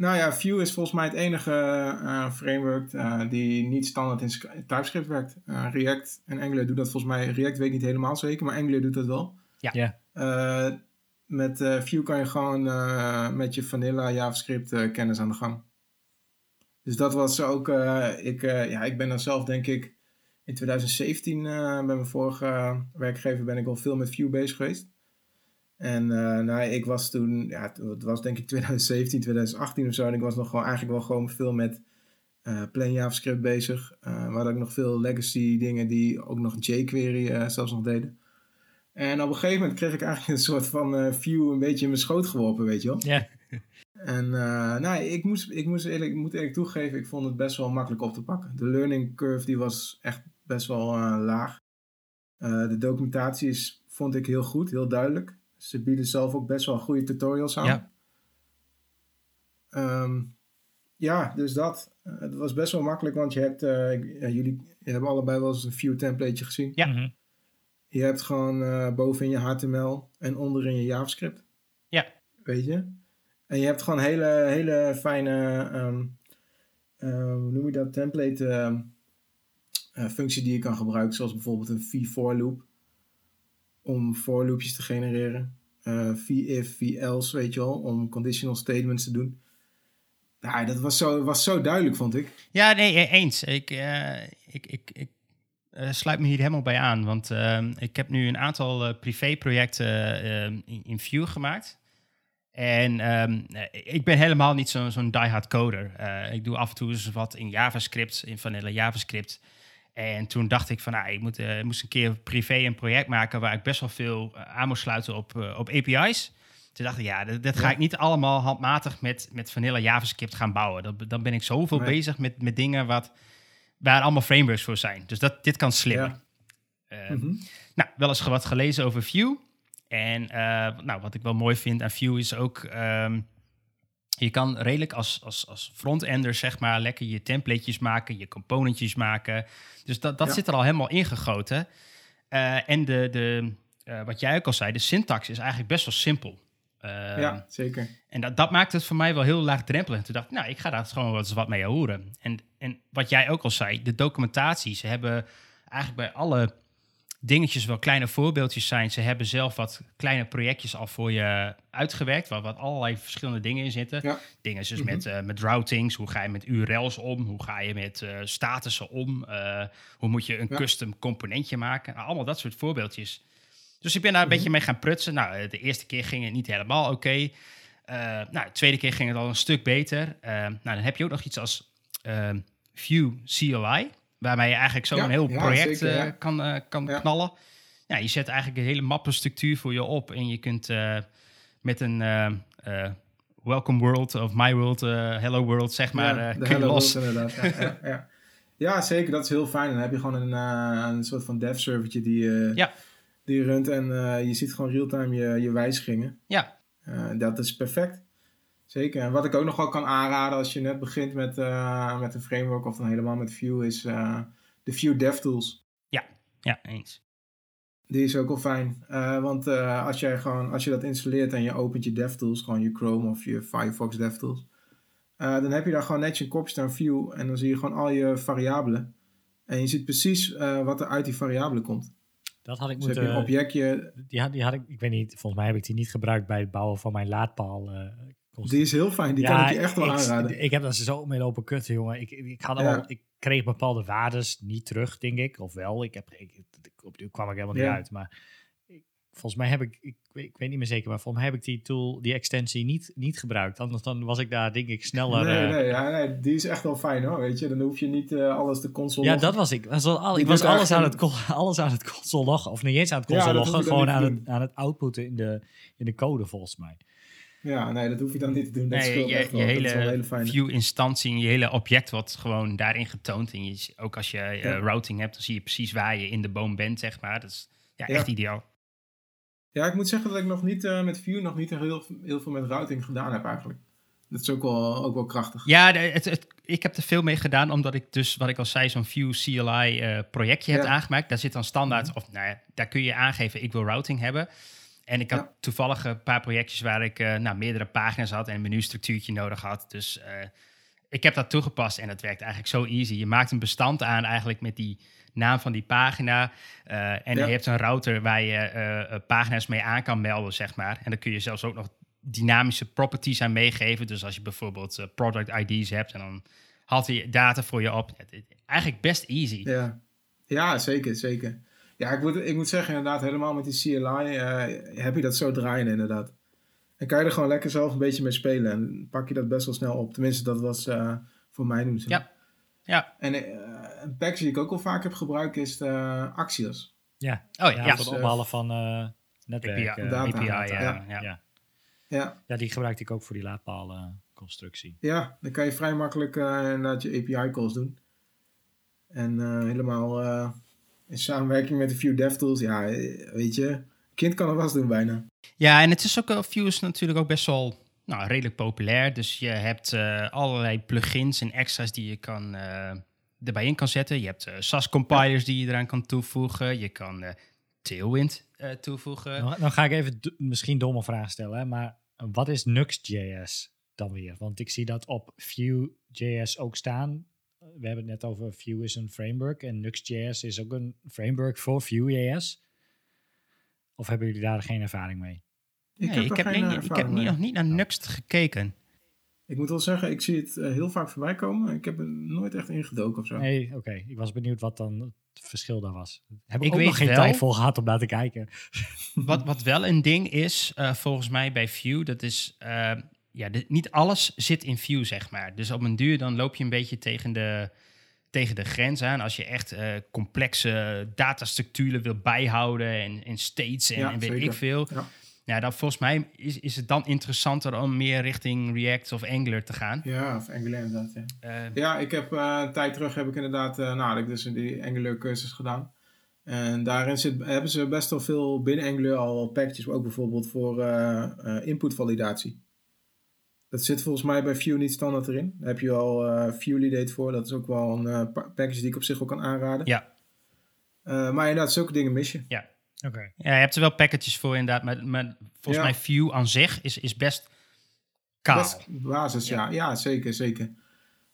Nou ja, Vue is volgens mij het enige eh, framework eh, die niet standaard in Sc- TypeScript werkt. Eh, React en Angular doen dat volgens mij. React weet ik niet helemaal zeker, maar Angular doet dat wel. Ja. Ja. Eh, met eh, Vue kan je gewoon eh, met je vanilla JavaScript eh, kennis aan de gang. Dus dat was ook, eh, ik, eh, ja, ik ben dan zelf denk ik in 2017 eh, bij mijn vorige werkgever ben ik al veel met Vue bezig geweest. En eh, nou, ik was toen, ja, het- was denk ik 2017, 2018 of zo. En ik was nog gewoon eigenlijk wel gewoon veel met eh plain JavaScript bezig. Eh we hadden ook nog veel legacy dingen die ook nog jQuery eh, zelfs nog deden. En op een gegeven moment kreeg ik eigenlijk een soort van view een beetje in mijn schoot geworpen, weet je wel. Ja. En nou, ik, moest, ik, moest eerlijk, ik moet eerlijk toegeven, ik vond het best wel makkelijk op te pakken. De learning curve die was echt best wel laag. De documentatie is, vond ik heel goed, heel duidelijk. Ze bieden zelf ook best wel goede tutorials aan. Ja. Ehm, ja, dus dat. Eh, het was best wel makkelijk, want je hebt, eh, ja, jullie hebben allebei wel eens een view templateje gezien. Ja. Mhm. Je hebt gewoon eh bovenin je HTML en onderin je JavaScript. Ja. Weet je? En je hebt gewoon hele, hele fijne, ehm, eh, hoe noem je dat, template ehm, eh, functie die je kan gebruiken. Zoals bijvoorbeeld een v-for loop. Om for loopjes te genereren. Eh v-if, v-else, weet je wel. Om conditional statements te doen. Nou, dat was zo, was zo duidelijk, vond ik. Ja, nee, e- eens. Ik, eh, ik, ik, ik eh, sluit me hier helemaal bij aan. Want ik heb nu een aantal privéprojecten in, in Vue gemaakt. En ehm, eh, ik ben helemaal niet zo- zo'n diehard coder. Ik doe af en toe eens wat in JavaScript, in vanilla JavaScript. En toen dacht ik van, nou, ik moet, eh, moest een keer privé een project maken waar ik best wel veel eh, aan moest sluiten op, eh, op API's. Toen dacht ik, ja, dat, dat ga ik niet allemaal handmatig met, met vanilla JavaScript gaan bouwen. Dat, dan ben ik zoveel Nee. bezig met, met dingen wat, waar allemaal frameworks voor zijn. Dus dat, dit kan slimmer. Ja. Ehm, Mhm. nou, wel eens wat gelezen over Vue. En nou, wat ik wel mooi vind aan Vue is ook... ehm, je kan redelijk als, als, als frontender, zeg maar, lekker je templatejes maken, je componentjes maken. Dus dat, dat Ja. zit er al helemaal ingegoten. Eh, en de, de, eh, wat jij ook al zei, de syntax is eigenlijk best wel simpel. Ehm, ja, zeker. en dat, dat maakt het voor mij wel heel laagdrempelig. En toen dacht ik, nou, ik ga daar gewoon wat, wat mee horen. En, en wat jij ook al zei, de documentatie. Ze hebben eigenlijk bij alle dingetjes wel kleine voorbeeldjes zijn. Ze hebben zelf wat kleine projectjes al voor je uitgewerkt, waar wat allerlei verschillende dingen in zitten. Ja. Dingen dus Mhm. met, eh, met routings, hoe ga je met URL's om, hoe ga je met eh statussen om, eh, hoe moet je een Ja. custom componentje maken. Nou, allemaal dat soort voorbeeldjes. Dus ik ben daar een Mhm. beetje mee gaan prutsen. Nou, de eerste keer ging het niet helemaal oké. Nou, de tweede keer ging het al een stuk beter. Nou, dan heb je ook nog iets als Vue CLI, waarmee je eigenlijk zo Ja, een heel project zeker, eh, kan, eh, kan knallen. Ja, je zet eigenlijk een hele mappenstructuur voor je op en je kunt eh, met een Welcome World of My World, Hello World, zeg maar, kun je los. World. Ja, ja, ja. Ja, zeker. Dat is heel fijn. Dan heb je gewoon een, een soort van dev servertje die, Ja. die runt en je ziet gewoon real-time je, je wijzigingen. Ja, dat is perfect. Zeker. En wat ik ook nog wel kan aanraden als je net begint met, eh, met een framework of dan helemaal met Vue is eh, de Vue DevTools. ja, eens. Die is ook wel fijn. Uh, want als, jij gewoon, als je dat installeert en je opent je DevTools, gewoon je Chrome of je Firefox DevTools, dan heb je daar gewoon netjes een kopje staan view en dan zie je gewoon al je variabelen. En je ziet precies wat er uit die variabelen komt. Dat had ik dus moeten... heb je een objectje... Die had, die had ik, ik weet niet, volgens mij heb ik die niet gebruikt bij het bouwen van mijn laadpaal. Die is heel fijn, die kan ik je echt wel ik, aanraden. Ik heb daar zo mee lopen kutten, jongen. Ik, ik, had ja. al, ik kreeg bepaalde waardes niet terug, denk ik. Of wel, ik heb, ik, op kwam ik helemaal niet uit. Maar ik, volgens mij heb ik, ik, weet- ik weet niet meer zeker, maar volgens mij heb ik die tool, die extensie niet, niet gebruikt. Anders dan was ik daar denk ik sneller. Nee, eh, nee, ja, nee, die is echt wel fijn hoor, weet je. Dan hoef je niet eh, alles de console Ja, dat was ik. Was al, ik was alles aan, het, alles aan het console loggen. Of niet eens aan het console loggen, gewoon aan te het, aan het outputten in de, in de code volgens mij. Ja, nee, dat hoef je dan niet te doen. Dat Nee, je, je hele hele view-instantie en je hele object wordt gewoon daarin getoond. En je, ook als je eh, Ja. routing hebt, dan zie je precies waar je in de boom bent, zeg maar. Dat is ja, Ja. echt ideaal. Ja, ik moet zeggen dat ik nog niet eh, met Vue nog niet heel, heel veel met routing gedaan heb eigenlijk. Dat is ook wel, ook wel krachtig. Ja, het, het- ik heb er veel mee gedaan, omdat ik dus, wat ik al zei, zo'n View CLI eh, projectje heb Ja. aangemaakt. Daar zit dan standaard, Mhm. of nou ja, daar kun je aangeven, ik wil routing hebben. En ik had Ja. toevallig een paar projectjes waar ik eh, nou, meerdere pagina's had en een menustructuurtje nodig had. Dus eh, ik heb dat toegepast en dat werkt eigenlijk zo easy. Je maakt een bestand aan eigenlijk met die naam van die pagina. eh, en Ja. je hebt een router waar je pagina's mee aan kan melden, zeg maar. En dan kun je zelfs ook nog dynamische properties aan meegeven. Dus als je bijvoorbeeld product ID's hebt en dan haalt hij data voor je op. Eigenlijk best easy. Ja, ja zeker, zeker. Ja, ik moet, ik moet zeggen inderdaad, helemaal met die CLI eh, heb je dat zo draaien inderdaad. En kan je er gewoon lekker zelf een beetje mee spelen. En pak je dat best wel snel op. Tenminste, dat was eh, voor mij doen. zo. Ja. Ja. En eh, een package die ik ook al vaak heb gebruikt is de Axios. Ja, Oh ja, ja, voor dus, het opbalen van eh netwerk. API, data. API, ja, data. ja, ja. ja. Ja, Ja, die gebruikte ik ook voor die laadpaalconstructie. ja, dan kan je vrij makkelijk eh inderdaad je API calls doen. En eh, helemaal eh, in samenwerking met de Vue DevTools. Ja, eh, weet je, kind kan er was doen bijna. Ja, en het is ook, wel- Vue is natuurlijk ook best wel nou, redelijk populair. Dus je hebt eh, allerlei plugins en extra's die je kan, eh, erbij in kan zetten. Je hebt eh, SAS-compilers die je eraan kan toevoegen. Je kan eh, Tailwind eh, toevoegen. Dan, dan ga ik even misschien domme vragen stellen, hè, maar wat is Nux.js dan weer? Want ik zie dat op Vue.js ook staan. We hebben het net over Vue is een framework en Nux.js is ook een framework voor Vue.js. Of hebben jullie daar geen ervaring mee? Nee, er ik heb, geen, eh, ik heb niet, mee. nog niet naar Nuxt gekeken. Ik moet wel zeggen, ik zie het eh, heel vaak voorbij komen. Ik heb er nooit echt ingedoken of zo. Nee, oké. Ik was benieuwd wat dan het verschil daar was. Heb ik, Ik ook weet nog geen wel- tijd voor gehad om naar te kijken. Wat, wat wel een ding is, eh, volgens mij bij Vue, dat is... eh, ja, de- niet alles zit in Vue, zeg maar. Dus op een duur dan loop je een beetje tegen de, tegen de grens aan. Als je echt eh, complexe datastructuren wil bijhouden en, en states en, Ja, en weet zeker. ik veel. Ja. Ja, dan volgens mij is, is het dan interessanter om meer richting React of Angular te gaan. Ja, of Angular inderdaad. Ja, Eh, ja ik heb eh, een tijd terug heb ik inderdaad, eh nou, ik dus die Angular cursus gedaan. En daarin zit, hebben ze best wel veel binnen Angular al packages, ook bijvoorbeeld voor inputvalidatie. Dat zit volgens mij bij Vue niet standaard erin. Daar heb je al eh Vue Validate voor. Dat is ook wel een eh, pa- package die ik op zich wel kan aanraden. Ja. Eh, maar inderdaad, zulke dingen mis je. Oké. ja, je hebt er wel packages voor inderdaad, maar, maar volgens Ja. mij Vue aan zich is, is best kaal. Best basis, ja. ja. zeker, zeker.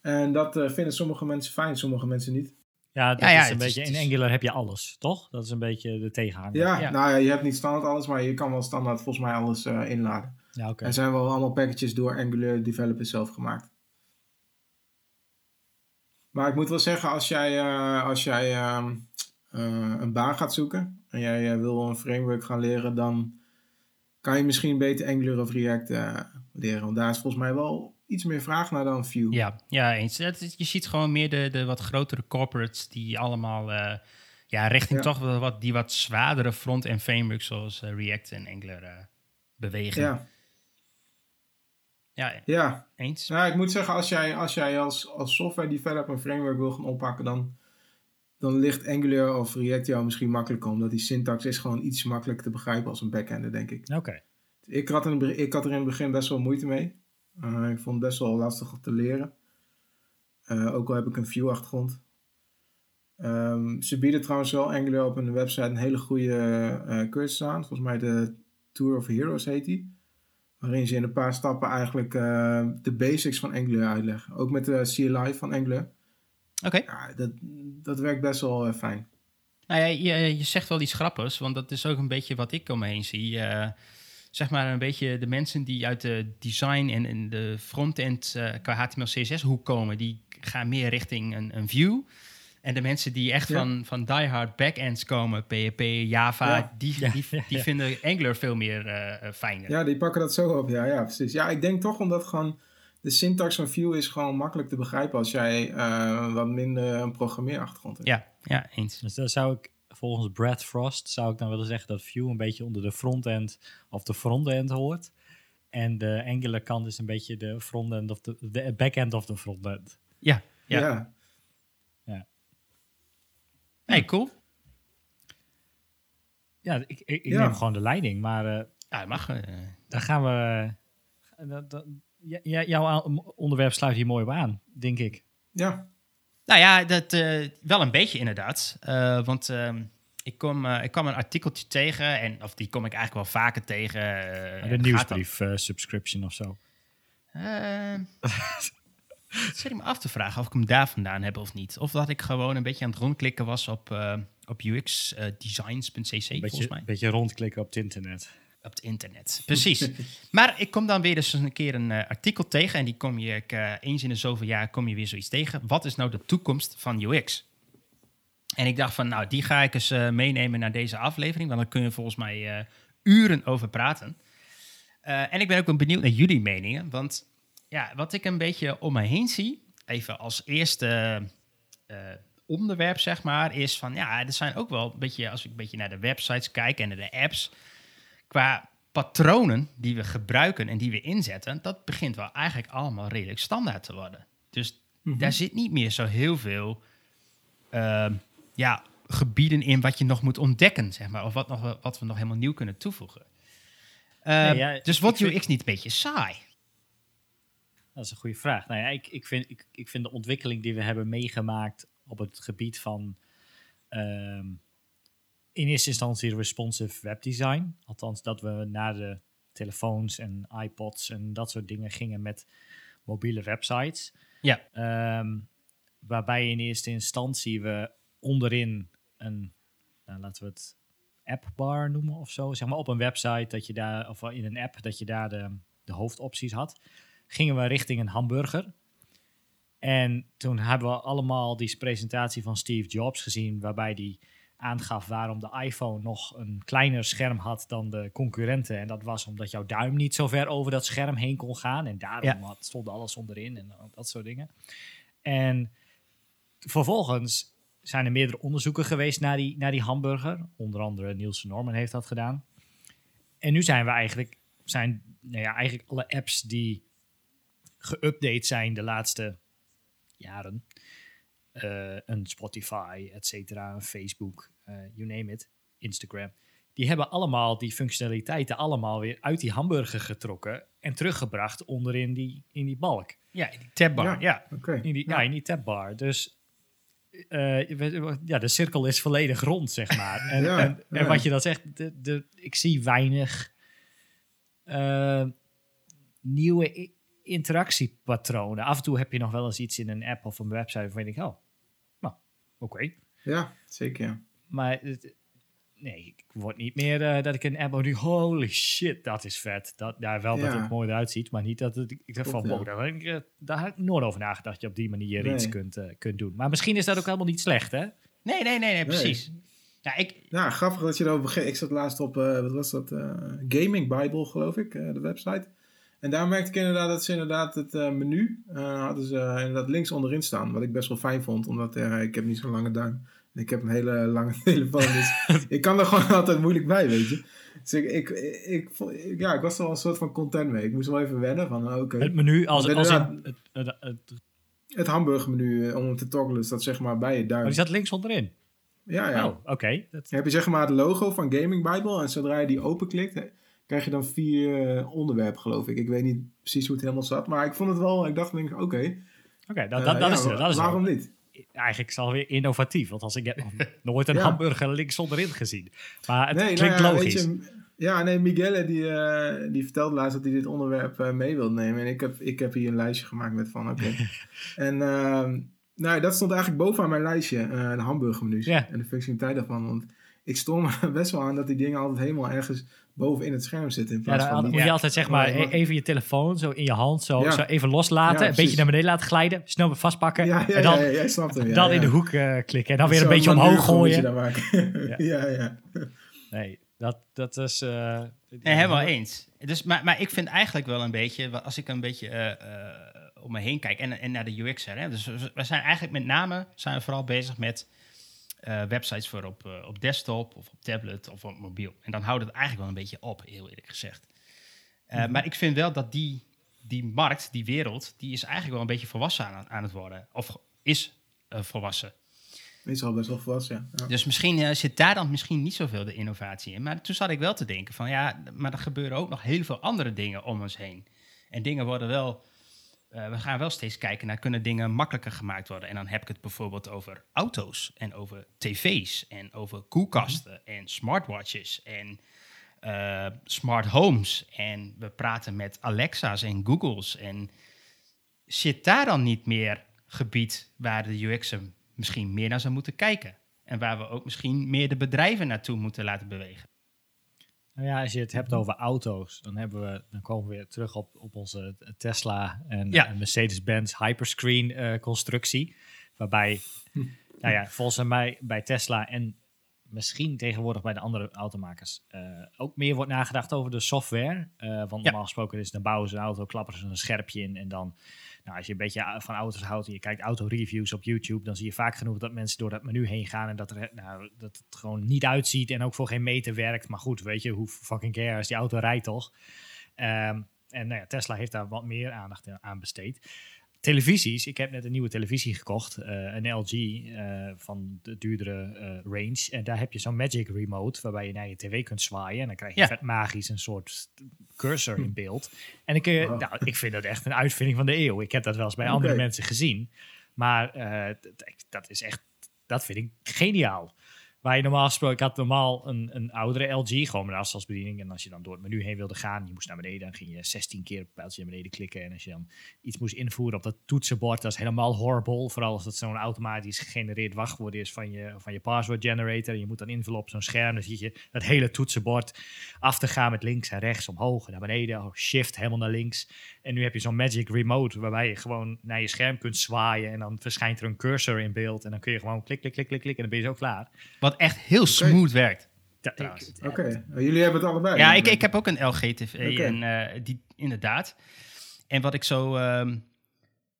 En dat eh, vinden sommige mensen fijn, sommige mensen niet. Ja, dat Ja, ja, is een is- beetje, in Angular heb je alles, toch? Dat is een beetje de tegenhanger. Ja, Ja. nou ja, je hebt niet standaard alles, maar je kan wel standaard volgens mij alles eh, inladen. Ja, oké. Er zijn wel allemaal packages door Angular developers zelf gemaakt. Maar ik moet wel zeggen, als jij, eh, als jij ehm, eh, een baan gaat zoeken en jij wil een framework gaan leren, dan kan je misschien beter Angular of React eh, leren. Want daar is volgens mij wel iets meer vraag naar dan Vue. Ja, ja eens. Je ziet gewoon meer de, de wat grotere corporates die allemaal eh, ja, richting Ja. toch wel wat, die wat zwaardere front-end frameworks zoals React en Angular eh, bewegen. Ja. Ja, ja. eens. Nou, ik moet zeggen, als jij als, jij als, als software developer een framework wil gaan oppakken, dan, dan ligt Angular of React jou misschien makkelijker, omdat die syntax is gewoon iets makkelijker te begrijpen als een backender, denk ik. Oké. Ik had, in ik had er in het begin best wel moeite mee. Eh, ik vond het best wel lastig om te leren. Eh, ook al heb ik een Vue-achtergrond. Ehm, ze bieden trouwens wel Angular op hun website een hele goede eh, cursus aan. Volgens mij de Tour of Heroes heet die. Waarin ze in een paar stappen eigenlijk eh, de basics van Angular uitleggen. Ook met de CLI van Angular. Oké. Ja, dat, dat werkt best wel eh, fijn. Nou ja, je, je zegt wel iets grappigs, want dat is ook een beetje wat ik om me heen zie. Eh, zeg maar een beetje de mensen die uit de design en, en de frontend qua HTML, CSS hoek komen, die gaan meer richting een, een view. En de mensen die echt Ja. van, van diehard backends komen, PHP, Java, Ja. die, Ja, die, ja, die ja. vinden Angular veel meer eh, eh, fijner. Ja, die pakken dat zo op. Ja, ja, precies. Ja, ik denk toch omdat gewoon de syntax van Vue is gewoon makkelijk te begrijpen als jij eh, wat minder een programmeerachtergrond hebt. ja, ja, eens. Dus daar zou ik, volgens Brad Frost, zou ik dan willen zeggen dat Vue een beetje onder de frontend of de frontend hoort. En de Angular kant is een beetje de frontend of de, de backend of de frontend. Ja, ja. ja. Hey, cool. Ja, ik, ik, ik Ja. neem gewoon de leiding, maar eh Ja, dat mag. eh. daar gaan we... eh, ja, jouw onderwerp sluit hier mooi op aan, denk ik. ja. Nou ja, dat, eh, wel een beetje inderdaad. Eh, want ehm, ik, kom, ik kwam een artikeltje tegen, en, of die kom ik eigenlijk wel vaker tegen. eh, de nieuwsbrief subscription of zo. Eh, dat zit ik me af te vragen of ik hem daar vandaan heb of niet. Of dat ik gewoon een beetje aan het rondklikken was op, eh, op UXdesigns.cc, Een volgens beetje, mij. beetje rondklikken op het internet. Op het internet, precies. maar ik kom dan weer dus een keer een eh, artikel tegen. En die kom je ik, eh, eens in de zoveel jaar kom je weer zoiets tegen. Wat is nou de toekomst van UX? En ik dacht van, nou, die ga ik eens eh, meenemen naar deze aflevering. Want daar kun je volgens mij eh, uren over praten. Eh, en ik ben ook wel benieuwd naar jullie meningen. Want ja, wat ik een beetje om me heen zie, even als eerste eh, onderwerp, zeg maar, is van ja, er zijn ook wel een beetje, als ik een beetje naar de websites kijk en naar de apps, qua patronen die we gebruiken en die we inzetten, dat begint wel eigenlijk allemaal redelijk standaard te worden. Dus Mhm. daar zit niet meer zo heel veel ehm, ja, gebieden in wat je nog moet ontdekken, zeg maar, of wat, nog, wat we nog helemaal nieuw kunnen toevoegen. Ehm, Nee, ja, dus vind- UX niet een beetje saai? Dat is een goede vraag. Nou ja, ik, ik, vind, ik, ik vind de ontwikkeling die we hebben meegemaakt op het gebied van ehm, in eerste instantie responsive webdesign. Althans, dat we naar de telefoons en iPods en dat soort dingen gingen met mobiele websites. Ja. Ehm, waarbij in eerste instantie we onderin een, nou, laten we het appbar noemen of zo. Zeg maar op een website dat je daar, of in een app, dat je daar de, de hoofdopties had. Gingen we richting een hamburger. En toen hebben we allemaal die presentatie van Steve Jobs gezien, waarbij die aangaf waarom de iPhone nog een kleiner scherm had dan de concurrenten. En dat was omdat jouw duim niet zo ver over dat scherm heen kon gaan. En daarom had, stond alles onderin en dat soort dingen. En vervolgens zijn er meerdere onderzoeken geweest naar die, naar die hamburger. Onder andere Nielsen Norman heeft dat gedaan. En nu zijn we eigenlijk, zijn nou ja, eigenlijk alle apps die geüpdate zijn de laatste jaren. eh, een Spotify, et cetera, een Facebook, eh, you name it, Instagram. Die hebben allemaal die functionaliteiten allemaal weer uit die hamburger getrokken en teruggebracht onderin die, in die balk. Ja, die tabbar, Ja. ja. Oké. In die, ja. in die tabbar. Dus eh, ja, de cirkel is volledig rond, zeg maar. En, Ja, en, wat je dan zegt, de, de, ik zie weinig eh, nieuwe interactiepatronen. Af en toe heb je nog wel eens iets in een app of een website waarvan je denkt, oh, nou, oké. Ja, zeker. Maar nee, ik word niet meer eh, dat ik een app denk, holy shit, dat is vet. Dat, ja, wel dat het mooi eruit ziet, maar niet dat het, ik dacht van, wow, daar, eh, daar ik nooit over nagedacht dat je op die manier Nee. iets kunt, eh, kunt doen. Maar misschien is dat ook helemaal niet slecht, hè? Nee, nee, nee, nee, precies. Ja, ik, Ja, grappig dat je erover begint. Ik zat laatst op, wat was dat, Gaming Bible geloof ik, de website. En daar merkte ik inderdaad dat ze inderdaad het eh, menu eh, hadden ze eh, inderdaad links onderin staan. Wat ik best wel fijn vond, omdat ik heb niet zo'n lange duim. En ik heb een hele lange telefoon, dus ik kan er gewoon altijd moeilijk bij, weet je. Dus ik, ik, ik, ja, ik was er wel een soort van content mee. Ik moest wel even wennen van, oh, oké. Het menu, als, als in, het, het, het- Het hamburgermenu, om hem te toggelen, staat zeg maar bij je duim. oh, die zat links onderin. Ja, ja. Oh, oké. Dat- heb je zeg maar het logo van Gaming Bible. En zodra je die openklikt, hè, krijg je dan vier eh, onderwerpen, geloof ik. Ik weet niet precies hoe het helemaal zat. Maar ik vond het wel, ik dacht, denk, ik, oké. Oké, dat, eh, dat, dat ja, is er. Dat is waarom niet? eigenlijk is het alweer innovatief. Want als ik heb nooit een Ja. hamburger links onderin gezien. Maar het Nee, nou klinkt ja, logisch. je, ja, nee, Miguel die, eh, die vertelde laatst dat hij dit onderwerp mee wil nemen. En ik heb, ik heb hier een lijstje gemaakt met van, oké. en ehm, nou, dat stond eigenlijk bovenaan mijn lijstje, de hamburgermenu's Ja. en de functionaliteit daarvan. Want ik stoor me best wel aan dat die dingen altijd helemaal ergens boven in het scherm zitten. In Ja, plaats dan van moet je altijd zeg maar Ja, e- even je telefoon zo in je hand, zo, Ja. zo even loslaten, Ja, een beetje naar beneden laten glijden, snel weer vastpakken Ja, ja, en dan, ja, ja, jij snapt hem. Ja, dan ja. in de hoek eh, klikken en dan weer een beetje omhoog gooien. Ja. ja, ja. Nee, dat, dat is... eh Nee, helemaal eens. Dus, maar, maar ik vind eigenlijk wel een beetje, als ik een beetje eh, om me heen kijk en, en naar de UX, hè, dus we- we zijn eigenlijk met name zijn we vooral bezig met eh, websites voor op, eh, op desktop of op tablet of op mobiel. En dan houdt het eigenlijk wel een beetje op, heel eerlijk gezegd. Eh, Maar ik vind wel dat die, die markt, die wereld, die is eigenlijk wel een beetje volwassen aan, aan het worden. Of is volwassen. Is al best wel volwassen, ja. Dus misschien zit daar dan misschien niet zoveel de innovatie in. Maar toen zat ik wel te denken van ja, maar er gebeuren ook nog heel veel andere dingen om ons heen. En dingen worden wel, eh, we gaan wel steeds kijken naar kunnen dingen makkelijker gemaakt worden. En dan heb ik het bijvoorbeeld over auto's en over tv's en over koelkasten en smartwatches en eh, smart homes. En we praten met Alexa's en Google's. En zit daar dan niet meer gebied waar de UX'er misschien meer naar zou moeten kijken? En waar we ook misschien meer de bedrijven naartoe moeten laten bewegen. Nou ja, als je het hebt over auto's, dan, hebben we, dan komen we weer terug op, op onze Tesla en, Ja. en Mercedes-Benz hyperscreen eh, constructie. Waarbij, nou ja, volgens mij bij Tesla en misschien tegenwoordig bij de andere automakers eh, ook meer wordt nagedacht over de software. Eh, want normaal gesproken is dan bouwen ze een auto, klappen ze een scherpje in en dan, nou, als je een beetje a- van auto's houdt en je kijkt autoreviews op YouTube, dan zie je vaak genoeg dat mensen door dat menu heen gaan en dat, er, nou, dat het gewoon niet uitziet en ook voor geen meter werkt. Maar goed, weet je, hoe fucking care als die auto rijdt toch? Ehm, en nou ja, Tesla heeft daar wat meer aandacht aan besteed. Televisies, ik heb net een nieuwe televisie gekocht, eh, een LG eh, van de duurdere eh, range. En daar heb je zo'n Magic Remote waarbij je naar je tv kunt zwaaien. En dan krijg je Ja. vet magisch een soort cursor in beeld. En ik, eh, Wow. nou, ik vind dat echt een uitvinding van de eeuw. Ik heb dat wel eens bij andere mensen gezien. Maar eh, dat is echt, dat vind ik geniaal. Waar je normaal gesproken, had normaal een, een oudere LG, gewoon met een afstandsbediening. En als je dan door het menu heen wilde gaan, je moest naar beneden, dan ging je 16 keer op pijltje naar beneden klikken. En als je dan iets moest invoeren op dat toetsenbord, dat is helemaal horrible. Vooral als dat zo'n automatisch gegenereerd wachtwoord is van je, van je password generator. En je moet dan invullen op zo'n scherm. Dan zie je dat hele toetsenbord af te gaan met links en rechts, omhoog en naar beneden. Oh, shift helemaal naar links. En nu heb je zo'n Magic Remote waarbij je gewoon naar je scherm kunt zwaaien. En dan verschijnt er een cursor in beeld. En dan kun je gewoon klik, klik, klik, klik, klik. En dan ben je zo klaar. Wat echt heel smooth werkt. Oké, Oh, jullie hebben het allebei. Ja, ik, ik heb ook een LG TV en eh, die inderdaad. En wat ik zo, ehm,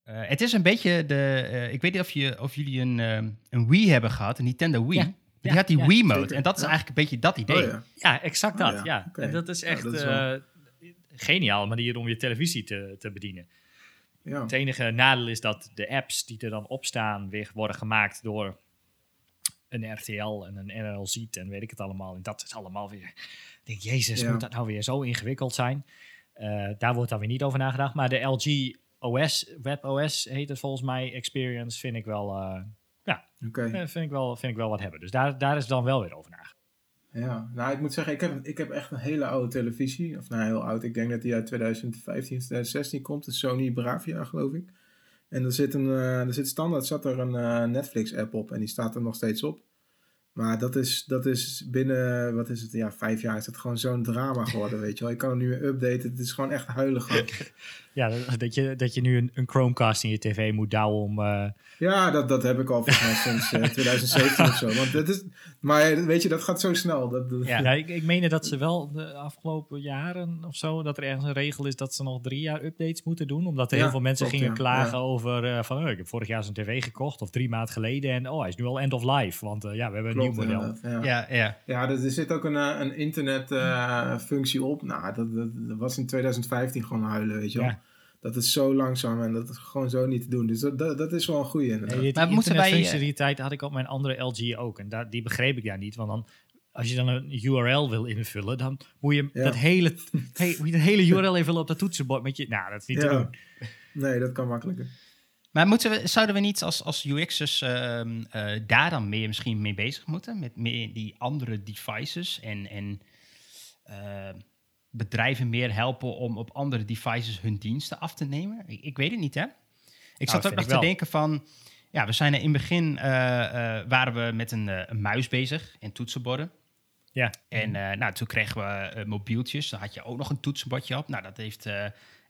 eh, het is een beetje de, eh, ik weet niet of, je, of jullie een, ehm, een Wii hebben gehad, een Nintendo Wii. Ja. Die Ja, had die ja, Wii mode zeker. en dat is Ja. eigenlijk een beetje dat idee. Oh, ja. Ja, exact dat. Oh, ja. ja. En dat is Ja, echt dat is geniale manier om je televisie te, te bedienen. ja. Het enige nadeel is dat de apps die er dan op staan weer worden gemaakt door een RTL en een NRL Ziet en weet ik het allemaal. En dat is allemaal weer... Ik denk, jezus, Ja. moet dat nou weer zo ingewikkeld zijn? Eh, daar wordt dan weer niet over nagedacht. Maar de LG OS, WebOS heet het volgens mij, Experience, vind ik wel, eh, Oké. eh, vind ik wel, vind ik wel wat hebben. Dus daar, daar is dan wel weer over nagedacht. Ja, nou ik moet zeggen, ik heb, ik heb echt een hele oude televisie. Of nou, heel oud. Ik denk dat die uit 2015, 2016 komt. Een Sony Bravia, geloof ik. En er zit, een, eh, er zit standaard zat er een eh, Netflix-app op. En die staat er nog steeds op. Maar dat is, dat is binnen, wat is het, ja, vijf jaar is het gewoon zo'n drama geworden, weet je wel. Je kan hem nu weer updaten. Het is gewoon echt gewoon. Ja, dat, dat je, dat je nu een, een Chromecast in je tv moet douwen om... eh, Ja, dat, dat heb ik al volgens mij sinds eh, 2017 of zo. Want dat is, maar weet je, dat gaat zo snel. Dat, dat- Ja. Ja, ik, ik meen dat ze wel de afgelopen jaren of zo, dat er ergens een regel is dat ze nog drie jaar updates moeten doen. Omdat er Ja, heel veel mensen klopt, gingen ja. klagen Ja. over eh, van, oh, ik heb vorig jaar zo'n tv gekocht of drie maanden geleden en oh, hij is nu al end of life. Want eh, ja, we hebben een nieuw model. ja. Ja, ja. Ja, er, er zit ook een, eh, een internetfunctie op. Nou, dat, dat, dat was in 2015 gewoon huilen, weet je wel. Dat is zo langzaam en dat is gewoon zo niet te doen. Dus dat, dat, dat is wel een inderdaad. Die Maar moeten wij, eh, internetfunctionaliteit had ik op mijn andere LG ook. En daar, die begreep ik daar niet. Want dan, als je dan een URL wil invullen, dan moet je Ja. dat hele, he, moet je dat hele URL invullen op dat toetsenbord met je. Nou, dat is niet te doen. Nee, dat kan makkelijker. Maar moeten we, zouden we niet als, als UX'ers ehm, eh, daar dan meer, misschien mee bezig moeten? Met meer die andere devices en, en eh, bedrijven meer helpen om op andere devices hun diensten af te nemen? Ik, ik weet het niet, hè? Ik zat dat ook nog te wel. denken van... Ja, we zijn er in het begin eh, eh, waren we met een, eh, een muis bezig en toetsenborden. Ja. En nou, toen kregen we mobieltjes. Dan had je ook nog een toetsenbordje op. Nou, dat heeft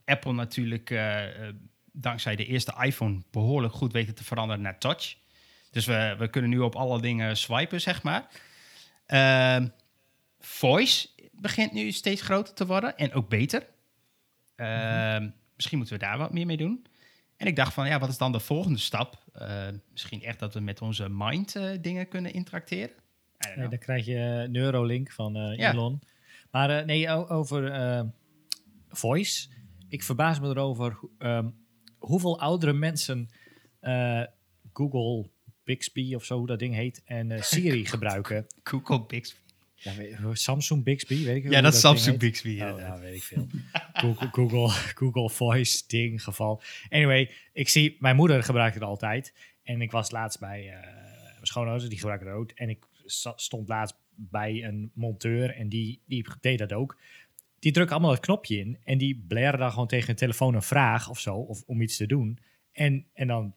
Apple natuurlijk dankzij de eerste iPhone behoorlijk goed weten te veranderen naar touch. Dus we, we kunnen nu op alle dingen swipen, zeg maar. Ehm, voice begint nu steeds groter te worden en ook beter. Ehm, Misschien moeten we daar wat meer mee doen. En ik dacht van, ja, wat is dan de volgende stap? Eh, misschien echt dat we met onze mind eh, dingen kunnen interacteren. Nee, dan krijg je Neuralink van eh, Ja. Elon. Maar eh, nee, over eh, voice. Ik verbaas me erover ehm, hoeveel oudere mensen eh, Google Bixby of zo hoe dat ding heet en Siri gebruiken. Google Bixby. Ja, Samsung Bixby, weet ik Ja, dat is Samsung. Bixby. Oh, ja, weet ik veel. Google, Google, Google Voice ding geval. Anyway, ik zie, mijn moeder gebruikt het altijd. En ik was laatst bij eh, mijn schoonouders, die gebruiken het ook. En ik stond laatst bij een monteur en die, die deed dat ook. Die drukken allemaal het knopje in en die blaren dan gewoon tegen hun telefoon een vraag of zo, of om iets te doen. En, en dan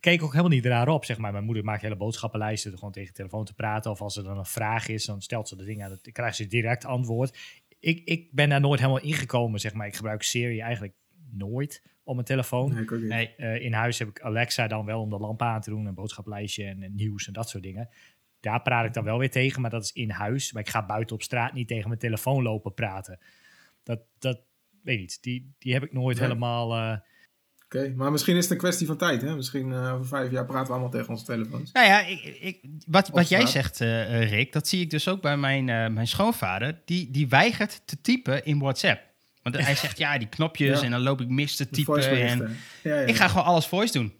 keek ook helemaal niet raar op, zeg maar. Mijn moeder maakt hele boodschappenlijsten gewoon tegen de telefoon te praten. Of als er dan een vraag is, dan stelt ze de dingen aan. Dan krijgt ze direct antwoord. Ik, ik ben daar nooit helemaal ingekomen, zeg maar. Ik gebruik Siri eigenlijk nooit op mijn telefoon. Nee, Eh, in huis heb ik Alexa dan wel om de lamp aan te doen, een boodschappenlijstje en, en nieuws en dat soort dingen. Daar praat ik dan wel weer tegen, maar dat is in huis. Maar ik ga buiten op straat niet tegen mijn telefoon lopen praten. Dat, dat weet ik niet. Die, die heb ik nooit Nee. helemaal. eh, Oké, maar misschien is het een kwestie van tijd. Hè? Misschien eh, over vijf jaar praten we allemaal tegen onze telefoons. Nou ja, ik, ik, wat, wat jij zegt, eh, eh, Rick, dat zie ik dus ook bij mijn, eh, mijn schoonvader. Die, die weigert te typen in WhatsApp. Want hij zegt, ja, die knopjes Ja. en dan loop ik mis te typen. En voiceberichten. Ja, ja. ik ga gewoon alles voice doen.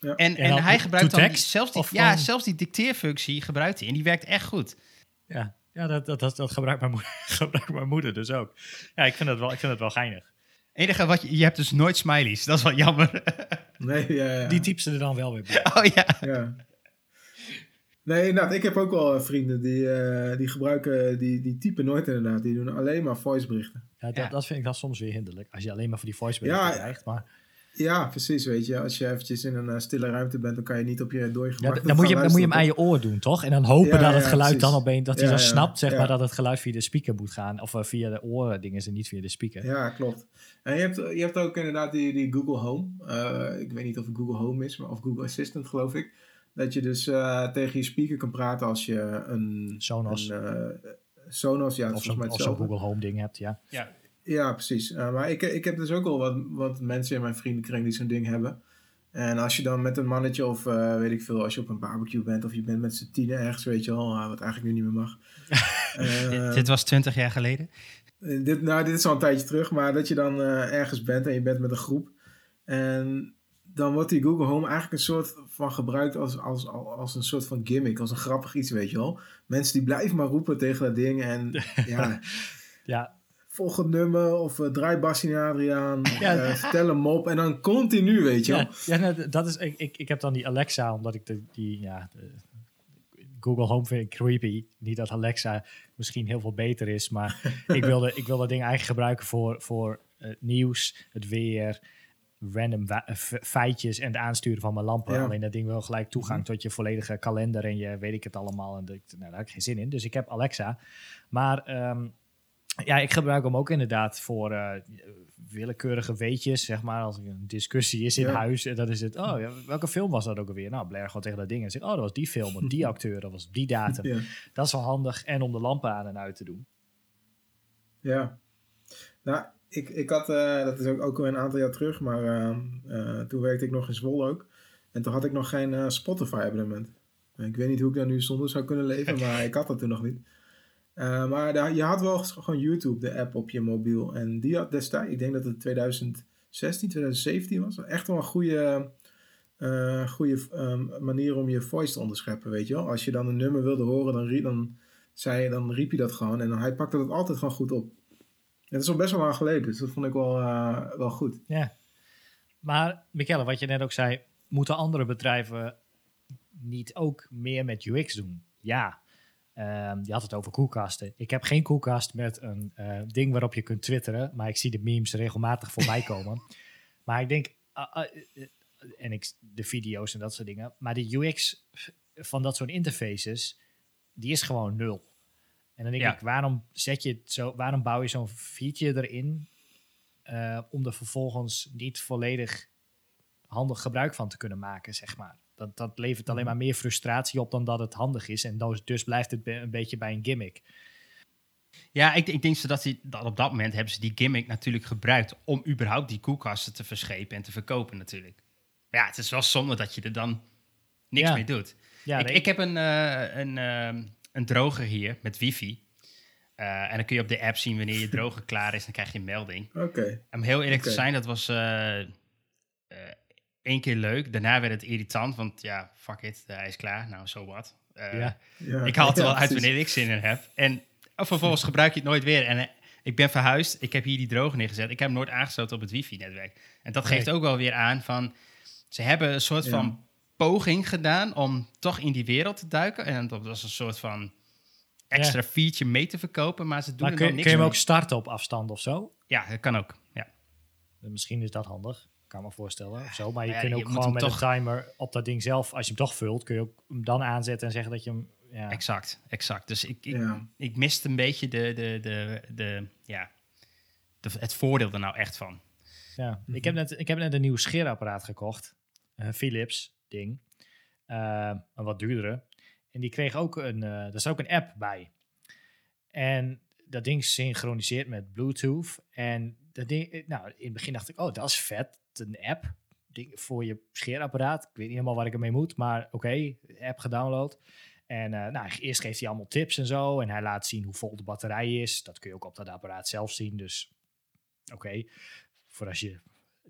Ja. En, En en, hij gebruikt dan die- zelfs, die, ja, van- zelfs die dicteerfunctie gebruikt hij. En die werkt echt goed. Ja, ja dat, dat, dat, dat gebruikt, mijn moeder, gebruikt mijn moeder dus ook. Ja, ik vind dat wel, ik vind dat wel geinig. Enige wat je, je hebt dus nooit smileys. Dat is wel jammer. Nee, ja, ja. Die typt ze er dan wel weer bij. oh ja. Ja. Nee, inderdaad. Ik heb ook wel eh, vrienden die, eh, die gebruiken, die, die typen nooit inderdaad. Die doen alleen maar voiceberichten. Ja, dat, Ja. dat vind ik dan soms weer hinderlijk. Als je alleen maar voor die voice berichten Ja, krijgt. Maar Ja, precies. Weet je, als je eventjes in een eh, stille ruimte bent, dan kan je niet op je dooi ja, gemak dan, dan moet je, dan moet je hem aan je oor doen, toch? En dan hopen Ja, dat het geluid precies. dan opeens, dat hij dan ja, snapt, zeg ja. maar, dat het geluid via de speaker moet gaan. Of eh, via de oordingen en niet via de speaker. Ja, klopt. En je hebt, je hebt ook inderdaad die, die Google Home. Eh, ik weet niet of het Google Home is, maar of Google Assistant geloof ik. Dat je dus eh, tegen je speaker kan praten als je een... Sonos. Een, Sonos, ja, of zo'n. Google Home ding hebt, ja. ja. Ja, precies. Eh, maar ik, ik heb dus ook al wat, wat mensen in mijn vriendenkring die zo'n ding hebben. En als je dan met een mannetje of eh, weet ik veel, als je op een barbecue bent of je bent met z'n tienen ergens, weet je wel, eh, wat eigenlijk nu niet meer mag. Eh, dit, dit was 20 jaar geleden. Dit, nou, dit is al een tijdje terug, maar dat je dan ergens bent en je bent met een groep. En dan wordt die Google Home eigenlijk een soort van gebruikt als, als, als een soort van gimmick, als een grappig iets, weet je wel. Mensen die blijven maar roepen tegen dat ding en ja, Ja, volgend nummer of uh, draai Bassie en Adriaan, Ja. eh, vertel hem op en dan continu, weet je ja, ja nou, dat is, ik, ik, ik heb dan die Alexa, omdat ik de, die, ja, de, Google Home vind ik creepy. Niet dat Alexa misschien heel veel beter is, maar ik wilde, ik wil dat ding eigenlijk gebruiken voor, voor het nieuws, het weer, random eh, feitjes en het aansturen van mijn lampen. Ja. Alleen dat ding wil gelijk toegang tot je volledige kalender en je weet ik het allemaal. En dat, nou, daar heb ik geen zin in. Dus ik heb Alexa. Maar ehm, ja, ik gebruik hem ook inderdaad voor eh, willekeurige weetjes, zeg maar. Als er een discussie is in Ja. huis, en dan is het, oh, ja, welke film was dat ook alweer? Nou, Blair gewoon tegen dat ding en zegt, oh, dat was die film, of die acteur, dat was die datum. Ja. Dat is wel handig. En om de lampen aan en uit te doen. Ja. Nou, ik, ik had, eh, dat is ook, ook een aantal jaar terug, maar eh, eh, toen werkte ik nog in Zwolle ook. En toen had ik nog geen eh, Spotify-abonnement. Ik weet niet hoe ik daar nu zonder zou kunnen leven, maar ik had dat toen nog niet. Eh, maar je had wel gewoon YouTube, de app op je mobiel. En die had destijds, ik denk dat het 2016, 2017 was, echt wel een goede, eh, goede eh, manier om je voice te onderscheppen, weet je wel. Als je dan een nummer wilde horen, dan, dan, zei, dan riep je dat gewoon en dan, hij pakte dat altijd gewoon goed op. Het is al best wel lang dus dat vond ik wel, eh, wel goed. Ja. Maar Michele, wat je net ook zei, moeten andere bedrijven niet ook meer met UX doen? Ja. Ehm, je had het over koelkasten. Ik heb geen koelkast met een eh, ding waarop je kunt twitteren, maar ik zie de memes regelmatig voorbij komen. maar ik denk, ah, ah, eh, en ik, de video's en dat soort dingen, maar de UX van dat soort interfaces, die is gewoon nul. En dan denk Ja. ik, waarom zet je het zo, waarom bouw je zo'n feature erin eh, om er vervolgens niet volledig handig gebruik van te kunnen maken, zeg maar. Dat, dat levert alleen maar meer frustratie op dan dat het handig is. En dus, dus blijft het be- een beetje bij een gimmick. Ja, ik, ik denk zo dat, die, dat op dat moment hebben ze die gimmick natuurlijk gebruikt om überhaupt die koelkasten te verschepen en te verkopen natuurlijk. Maar ja, het is wel zonde dat je er dan niks Ja. mee doet. Ja, ik, ik heb een, eh, een, ehm, een droger hier met wifi. Eh, en dan kun je op de app zien wanneer je droger klaar is. Dan krijg je een melding. Oké. Om heel eerlijk te zijn, dat was eh, eh, één keer leuk. Daarna werd het irritant, want ja, fuck it, hij is klaar. Nou, zo wat. Eh, Ja. Ja. ik haal het er Ja, wel uit wanneer ik zin in heb. En vervolgens gebruik je het nooit weer. En eh, ik ben verhuisd, ik heb hier die droger neergezet. Ik heb hem nooit aangesloten op het wifi-netwerk. En dat geeft Nee. ook wel weer aan van... Ze hebben een soort Ja. van poging gedaan om toch in die wereld te duiken. En dat was een soort van extra feature mee te verkopen. Maar ze doen maar er kun, dan kun niks je hem mee. ook starten op afstand of zo? Ja, dat kan ook. Ja. Misschien is dat handig. Kan me voorstellen. Of zo. Maar je Ja, kunt ook gewoon met toch- een timer op dat ding zelf, als je hem toch vult, kun je ook hem dan aanzetten en zeggen dat je hem. Ja, Exact, exact. Dus ik, ik, Ja. ik miste een beetje de, de, de, de, ja, de, het voordeel er nou echt van. ja. Mhm. ik, heb net, ik heb net een nieuw scheerapparaat gekocht. Een Philips ding. Eh, een wat duurdere. En die kreeg ook een, eh er is ook een app bij. En dat ding synchroniseert met Bluetooth. En dat ding, eh, nou, in het begin dacht ik, oh, dat is vet. Een app ding voor je scheerapparaat. Ik weet niet helemaal waar ik ermee moet, maar oké, app gedownload. En eh, nou, eerst geeft hij allemaal tips en zo. En hij laat zien hoe vol de batterij is. Dat kun je ook op dat apparaat zelf zien. Dus oké, voor als je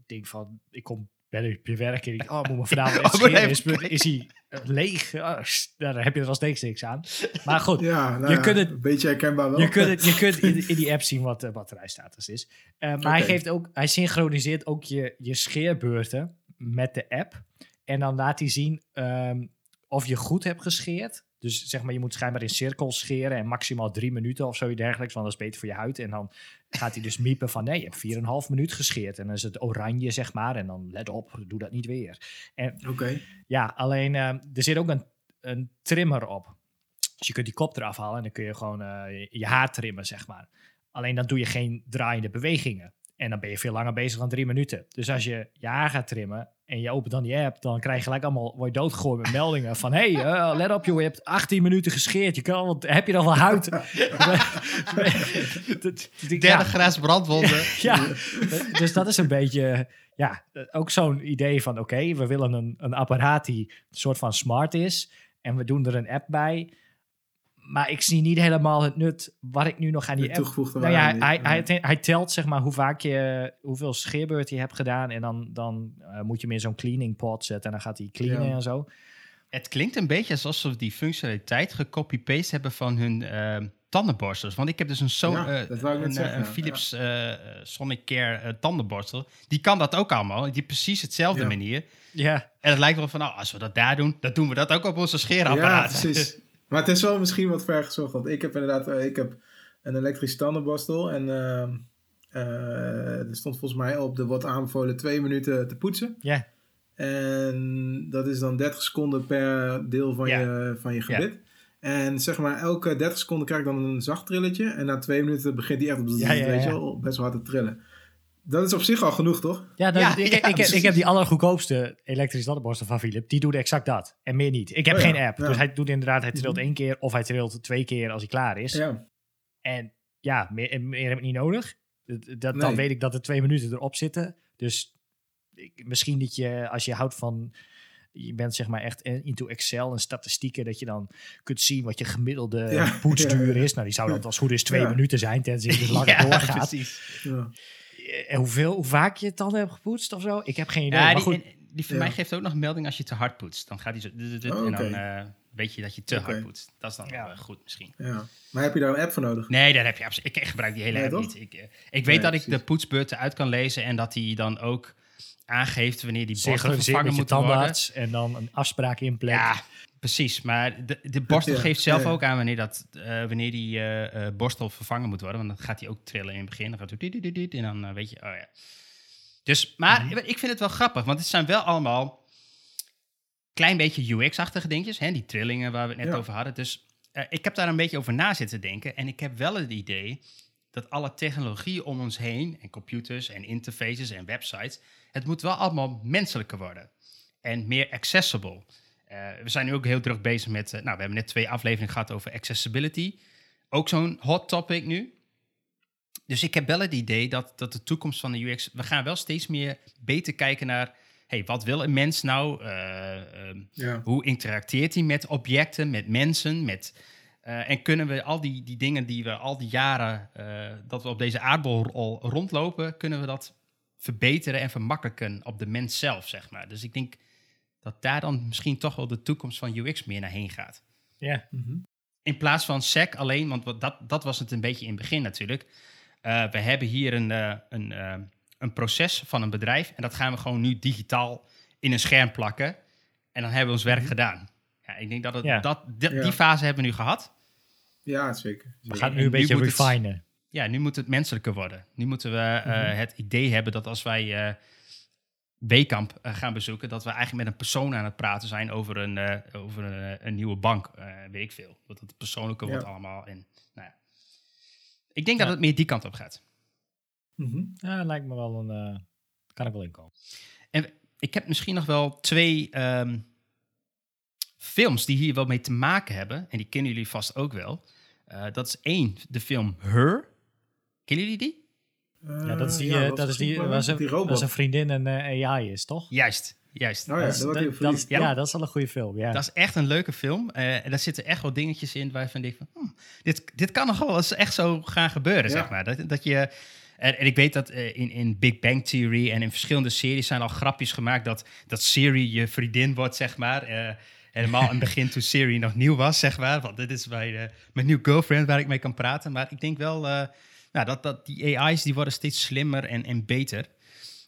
denkt van, ik kom bij op je werk en ik, oh, moet me vanavond Oh, moet scheren. Is, is hij eh, leeg? Oh, nou, daar heb je er wel steeds niks aan. Maar goed, Ja, nou Je ja, kunt het- een beetje herkenbaar wel. je kunt, het, je kunt in, in die app zien wat de batterijstatus is. Eh, maar hij, geeft ook, hij synchroniseert ook je, je scheerbeurten met de app. En dan laat hij zien ehm, of je goed hebt gescheerd. Dus zeg maar, je moet schijnbaar in cirkels scheren en maximaal drie minuten of zoiets dergelijks, want dat is beter voor je huid. En dan gaat hij dus miepen van, nee, je hebt 4,5 minuut gescheerd. En dan is het oranje, zeg maar. En dan, let op, doe dat niet weer. En Oké. ja, alleen eh, er zit ook een, een trimmer op. Dus je kunt die kop eraf halen en dan kun je gewoon eh, je, je haar trimmen, zeg maar. Alleen dan doe je geen draaiende bewegingen. En dan ben je veel langer bezig dan drie minuten. Dus als je je haar gaat trimmen en je opent dan die app, dan krijg je gelijk allemaal, word je doodgegooid met meldingen van, hey, eh, let op joh, je hebt 18 minuten gescheerd. Je kan, al heb je nog wel huid? Dat- ik- Derde ja. graas brandwonden. Ja, dus dat is een beetje, ja, ook zo'n idee van, oké, we willen een, een apparaat die een soort van smart is en we doen er een app bij. Maar ik zie niet helemaal het nut wat ik nu nog aan die De app... toegevoegde Nou ja, waarde hij, hij, hij, hij telt zeg maar hoe vaak je, hoeveel scheerbeurt je hebt gedaan en dan, dan eh, moet je hem in zo'n cleaning pot zetten en dan gaat hij cleanen Ja. en zo. Het klinkt een beetje alsof ze die functionaliteit gecopy-paste hebben van hun ehm, tandenborstels. Want ik heb dus een, zo, Ja, eh, een, zeggen, eh, een ja. Philips eh, Sonic Care eh, tandenborstel. Die kan dat ook allemaal. Die precies hetzelfde Ja. manier. Ja, En het lijkt wel van, nou, als we dat daar doen, dan doen we dat ook op onze Ja, scheerapparaat. precies. Maar het is wel misschien wat ver gezocht. Want ik heb inderdaad eh, ik heb een elektrische tandenborstel. En ehm, eh, er stond volgens mij op de wordt aanbevolen twee minuten te poetsen. ja, En dat is dan 30 seconden per deel van, je, van je gebit. En zeg maar, elke 30 seconden krijg ik dan een zacht trilletje. En na twee minuten begint die echt op Ja, ja, weet je best wel hard te trillen. Dat is op zich al genoeg, toch? Ja, dan, Ja, ik, ja, ik, ik, heb, ik heb die allergoedkoopste elektrische tandenborstel van Philip. Die doet exact dat. En meer niet. Ik heb Oh ja, geen app. ja. Dus hij doet inderdaad, hij trilt Mhm. één keer of hij trilt twee keer als hij klaar is. Ja. En ja, meer, meer heb ik niet nodig. Dat, dat- Dan weet ik dat er twee minuten erop zitten. Dus ik, misschien dat je, als je houdt van... Je bent zeg maar echt into Excel en statistieken... dat je dan kunt zien wat je gemiddelde Ja, poetsduur ja, ja. is. Nou, die zou dan als goed is twee Ja. minuten zijn... tenzij het dus langer Ja, doorgaat. precies. En hoeveel, hoe vaak je tanden hebt gepoetst of zo? Ik heb geen idee. Ja, maar die, goed, en die van Ja. mij geeft ook nog melding als je te hard poetst. Dan gaat hij zo... dut, dut, Oh, En dan eh, weet je dat je te hard poetst. Dat is dan Ja. wel, eh, goed misschien. ja. Maar heb je daar een app voor nodig? Nee, daar heb je absoluut. Ik gebruik die hele Nee, app toch? niet. Ik, eh, ik weet Nee, dat ik de poetsbeurten uit kan lezen en dat hij dan ook aangeeft wanneer die borstel vervangen met je moet worden. en dan een afspraak inplannen. Ja, precies. Maar de, de borstel Ja, geeft zelf ook aan wanneer, dat, eh, wanneer die eh, eh, borstel vervangen moet worden. Want dan gaat hij ook trillen in het begin. Dan gaat hij dit, dit, dit, dit, en dan weet je, oh ja. Dus, maar Mhm. ik vind het wel grappig, want het zijn wel allemaal klein beetje UX-achtige dingetjes. Hè? Die trillingen waar we het net Ja. over hadden. Dus ik heb daar een beetje over na zitten denken. En ik heb wel het idee dat alle technologie om ons heen, en computers en interfaces en websites, het moet wel allemaal menselijker worden. En meer accessible. Eh, we zijn nu ook heel druk bezig met, eh, nou, we hebben net twee afleveringen gehad over accessibility. Ook zo'n hot topic nu. Dus ik heb wel het idee dat, dat de toekomst van de UX, we gaan wel steeds meer beter kijken naar, hey, wat wil een mens nou? Eh, ehm, Ja. hoe interacteert hij met objecten, met mensen? Met, en kunnen we al die, die dingen die we al die jaren dat we op deze aardbol al rondlopen, kunnen we dat verbeteren en vermakkelijken op de mens zelf, zeg maar. Dus ik denk dat daar dan misschien toch wel de toekomst van UX meer naar heen gaat. Ja. Mhm. In plaats van SEC alleen, want dat, dat was het een beetje in het begin natuurlijk. Eh, we hebben hier een, eh, een, eh, een proces van een bedrijf en dat gaan we gewoon nu digitaal in een scherm plakken. En dan hebben we ons werk gedaan. Ja, ik denk dat, het, Ja. dat die, Ja. die fase hebben we nu gehad. Ja, zeker. We gaan nu En een nu beetje refinen. Ja, nu moet het menselijker worden. Nu moeten we eh, Mhm. het idee hebben dat als wij eh Wekamp eh, gaan bezoeken, dat we eigenlijk met een persoon aan het praten zijn over een, eh, over een, eh, een nieuwe bank, eh, weet ik veel. Dat het persoonlijker Ja. wordt allemaal. En, nou ja. Ik denk dat het meer die kant op gaat. Mhm. Ja, lijkt me wel een... eh, kan ik wel inkomen. Ik heb misschien nog wel twee ehm, films die hier wel mee te maken hebben. En die kennen jullie vast ook wel. Eh, dat is één, de film Her. Kennen jullie die? Ja, dat is die, Eh, eh, wat dat is die, waar waar, die waar robot. zijn vriendin een eh, AI is, toch? Juist, juist. Oh ja, dat, ja, Ja. dat is wel een goede film. Ja. Dat is echt een leuke film. Eh, en daar zitten echt wel dingetjes in waarvan ik denk van... hm, dit, dit kan nog wel eens echt zo gaan gebeuren, Ja. zeg maar. Dat, dat je... En, en ik weet dat eh, in, in Big Bang Theory en in verschillende series zijn al grapjes gemaakt dat, dat Siri je vriendin wordt, zeg maar. Eh, helemaal in het begin toen Siri nog nieuw was, zeg maar. Want dit is mijn, eh, mijn nieuwe girlfriend waar ik mee kan praten. Maar ik denk wel eh, nou, dat, dat die AI's die worden steeds slimmer en, en beter.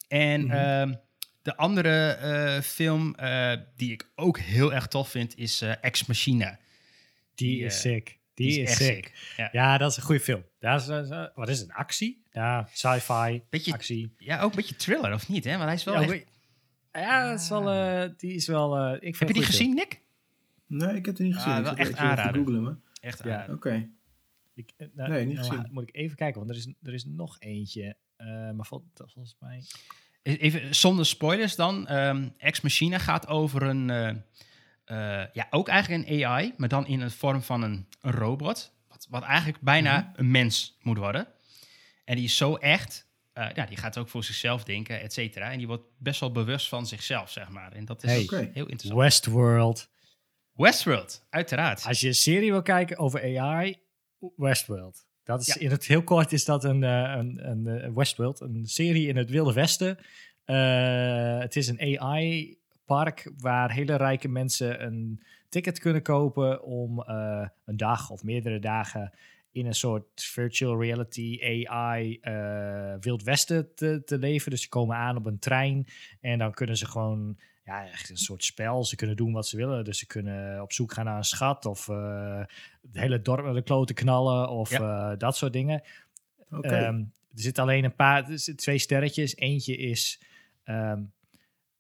En Mhm. ehm, de andere eh, film eh, die ik ook heel erg tof vind is eh, Ex Machina. die die, is sick. Die, is, sick. Ja. Ja, dat is een goede film. Dat is, wat is het? Actie? Ja, sci-fi, Beetje- actie. Ja, ook een beetje thriller, of niet? Hè? Want hij is wel Ja, echt- ja, dat is wel, eh, die is wel... eh, ik vind Heb je die gezien, Nick? Nee, ik heb het niet gezien. Ah, ik wel echt aanraden. googlen, maar... Echt Ja. aanraden. Oké. Ik, eh, nou, Nee, niet nou, gezien. Moet ik even kijken, want er is, er is nog eentje. eh, maar vol, volgens mij... E-, Even zonder spoilers dan. ehm, Ex Machina gaat over een... eh, eh, ja, ook eigenlijk een AI, maar dan in de vorm van een, een robot. Wat, wat eigenlijk bijna Mhm. een mens moet worden. En die is zo echt... eh, ja, die gaat ook voor zichzelf denken, et cetera. En die wordt best wel bewust van zichzelf, zeg maar. En dat is Hey. Heel interessant. Westworld. Westworld, uiteraard. Als je een serie wil kijken over AI, Westworld. Dat is Ja. in het heel kort is dat een, eh, een, een, eh, Westworld, een serie in het Wilde Westen. Eh, het is een AI-park waar hele rijke mensen een ticket kunnen kopen om een dag of meerdere dagen in een soort virtual reality AI eh Wild Westen te, te leven. Dus ze komen aan op een trein en dan kunnen ze gewoon ja, echt een soort spel. Ze kunnen doen wat ze willen. Dus ze kunnen op zoek gaan naar een schat of eh, het hele dorp met de kloten knallen of eh, dat soort dingen. Ehm, er zitten alleen een paar, er zitten twee sterretjes. Eentje is, ehm,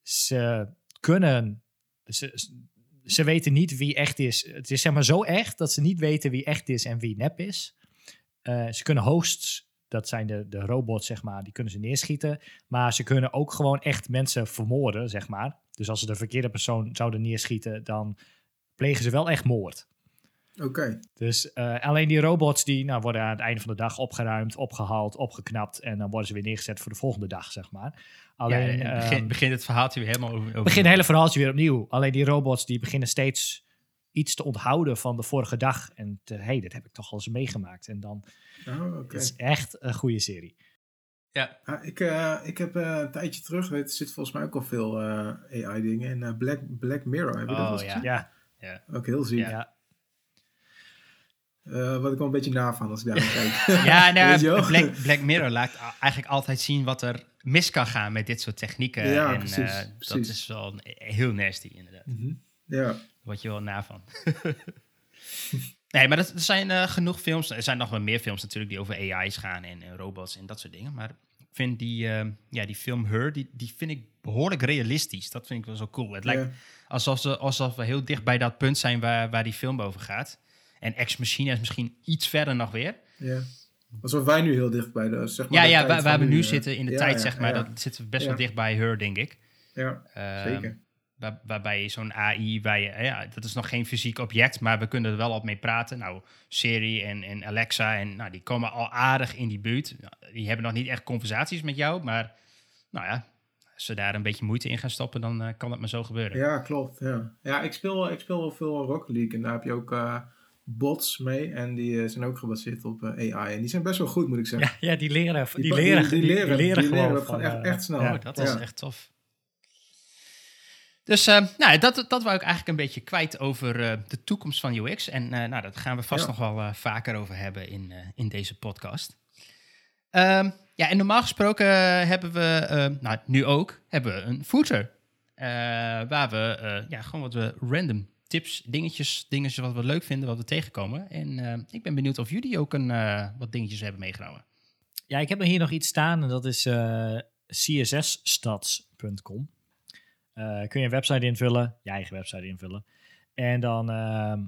ze kunnen, ze, ze weten niet wie echt is. Het is zeg maar zo echt dat ze niet weten wie echt is en wie nep is. Eh, ze kunnen hosts, dat zijn de, de robots zeg maar, die kunnen ze neerschieten. Maar ze kunnen ook gewoon echt mensen vermoorden, zeg maar. Dus als ze de verkeerde persoon zouden neerschieten, dan plegen ze wel echt moord. Oké. Dus eh, alleen die robots die nou, worden aan het einde van de dag opgeruimd, opgehaald, opgeknapt. En dan worden ze weer neergezet voor de volgende dag, zeg maar. Alleen, ja, ja, en begin, het verhaaltje weer helemaal over. over- begin het hele verhaaltje weer opnieuw. Alleen die robots die beginnen steeds iets te onthouden van de vorige dag. En te, hey, dit heb ik toch al eens meegemaakt. En dan Oh, oké. het is echt een goede serie. Ja, Ah, ik, eh, ik heb eh, een tijdje terug, er zit volgens mij ook al veel eh, AI-dingen. En eh, Black, Black Mirror, heb je dat Oh, wel eens ja. gezien? Ja, Ook heel ziek. ja. Eh, wat ik wel een beetje na van als ik daar naar kijk. ja nou? Black, Black Mirror laat eigenlijk altijd zien wat er mis kan gaan met dit soort technieken. Ja, en precies, eh, dat is wel heel nasty inderdaad. Mhm. Ja, Daar word je wel na van. nee, maar dat, er zijn eh, genoeg films. Er zijn nog wel meer films natuurlijk die over AI's gaan en, en robots en dat soort dingen. Maar ik vind die, ja, die film Her, die, die vind ik behoorlijk realistisch. Dat vind ik wel zo cool. Het lijkt alsof, ze, alsof we heel dicht bij dat punt zijn waar, waar die film over gaat. En Ex Machina is misschien iets verder nog weer. ja. Alsof wij nu heel dicht bij de, zeg maar, Ja, de ja waar, we nu eh, zitten in de ja, tijd, ja, zeg maar, ja. dat zitten we best wel dicht bij Her, denk ik. Ja, Ehm, zeker. Waar, waarbij zo'n AI, waar je, ja, dat is nog geen fysiek object, maar we kunnen er wel op mee praten. Nou, Siri en, en Alexa, en, nou, die komen al aardig in die buurt. Nou, Die hebben nog niet echt conversaties met jou, maar nou ja, als ze daar een beetje moeite in gaan stoppen, dan eh, kan dat maar zo gebeuren. Ja, klopt. Ja, ja ik, speel, ik speel wel veel Rocket League en daar heb je ook eh, bots mee en die eh, zijn ook gebaseerd op eh, AI. En die zijn best wel goed, moet ik zeggen. Ja, ja die leren, die, Die leren, die- leren- die leren gewoon leren van, echt- eh, echt snel. ja. Oh, dat is Ja. echt tof. Dus nou, dat, dat wou ik eigenlijk een beetje kwijt over de toekomst van UX. En eh, nou, dat gaan we vast Ja. nog wel vaker over hebben in, in deze podcast. Ehm, ja, en normaal gesproken hebben we, eh, nou nu ook, hebben we een footer. waar we ja, gewoon wat we random tips, dingetjes, dingetjes wat we leuk vinden, wat we tegenkomen. En eh, ik ben benieuwd of jullie ook een, eh, wat dingetjes hebben meegenomen. Ja, ik heb er hier nog iets staan en dat is eh cssstats.com. Eh kun je een website invullen, je eigen website invullen. En dan ehm,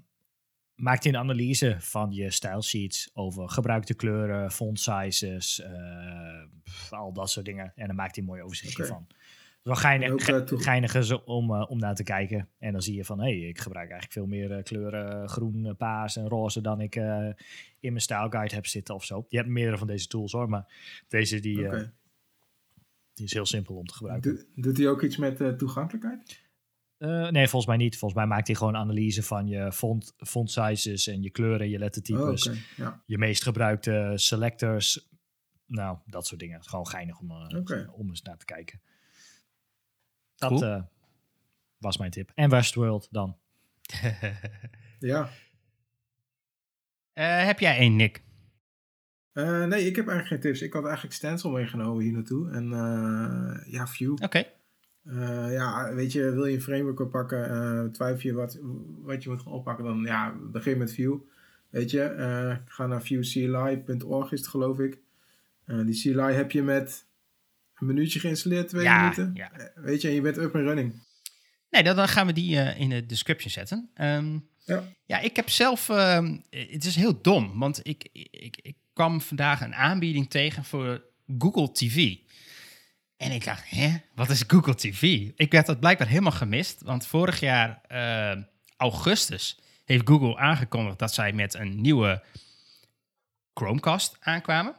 maakt hij een analyse van je stylesheets over gebruikte kleuren, font sizes, eh, pff, al dat soort dingen. En dan maakt hij een mooi overzichtje van. Wel geinig, ook, is om, eh, om naar te kijken. En dan zie je van, hé, hey, ik gebruik eigenlijk veel meer eh, kleuren groen, eh, paars en roze dan ik in mijn style guide heb zitten of zo. Je hebt meerdere van deze tools hoor, maar deze die, die is heel simpel om te gebruiken. Doet- Doet hij ook iets met toegankelijkheid? Nee, volgens mij niet. Volgens mij maakt hij gewoon analyse van je font, font sizes en je kleuren, je Oh, lettertypes, oké. Ja. je meest gebruikte selectors. Nou, dat soort dingen. Gewoon geinig om, om eens naar te kijken. Dat Cool. eh, was mijn tip. En Westworld dan. ja. Eh, heb jij één, Nick? Eh, nee, ik heb eigenlijk geen tips. Ik had eigenlijk Stencil meegenomen hier naartoe. En eh, ja, View. Oké. Eh, ja, weet je, wil je een framework oppakken, eh twijfel je wat, wat je moet gaan oppakken, dan ja, begin met Vue. Weet je, eh, ga naar viewcli.org is het geloof ik. Eh, die CLI heb je met een minuutje geïnstalleerd, twee Ja, minuten. ja. Eh, weet je, je bent up en running. Nee, dan, dan gaan we die eh, in de description zetten. Ehm, Ja. ja, ik heb zelf... ehm, het is heel dom, want ik, ik, ik kwam vandaag een aanbieding tegen voor Google TV. En ik dacht, hè, wat is Google TV? Ik werd dat blijkbaar helemaal gemist, want vorig jaar eh, augustus heeft Google aangekondigd dat zij met een nieuwe Chromecast aankwamen.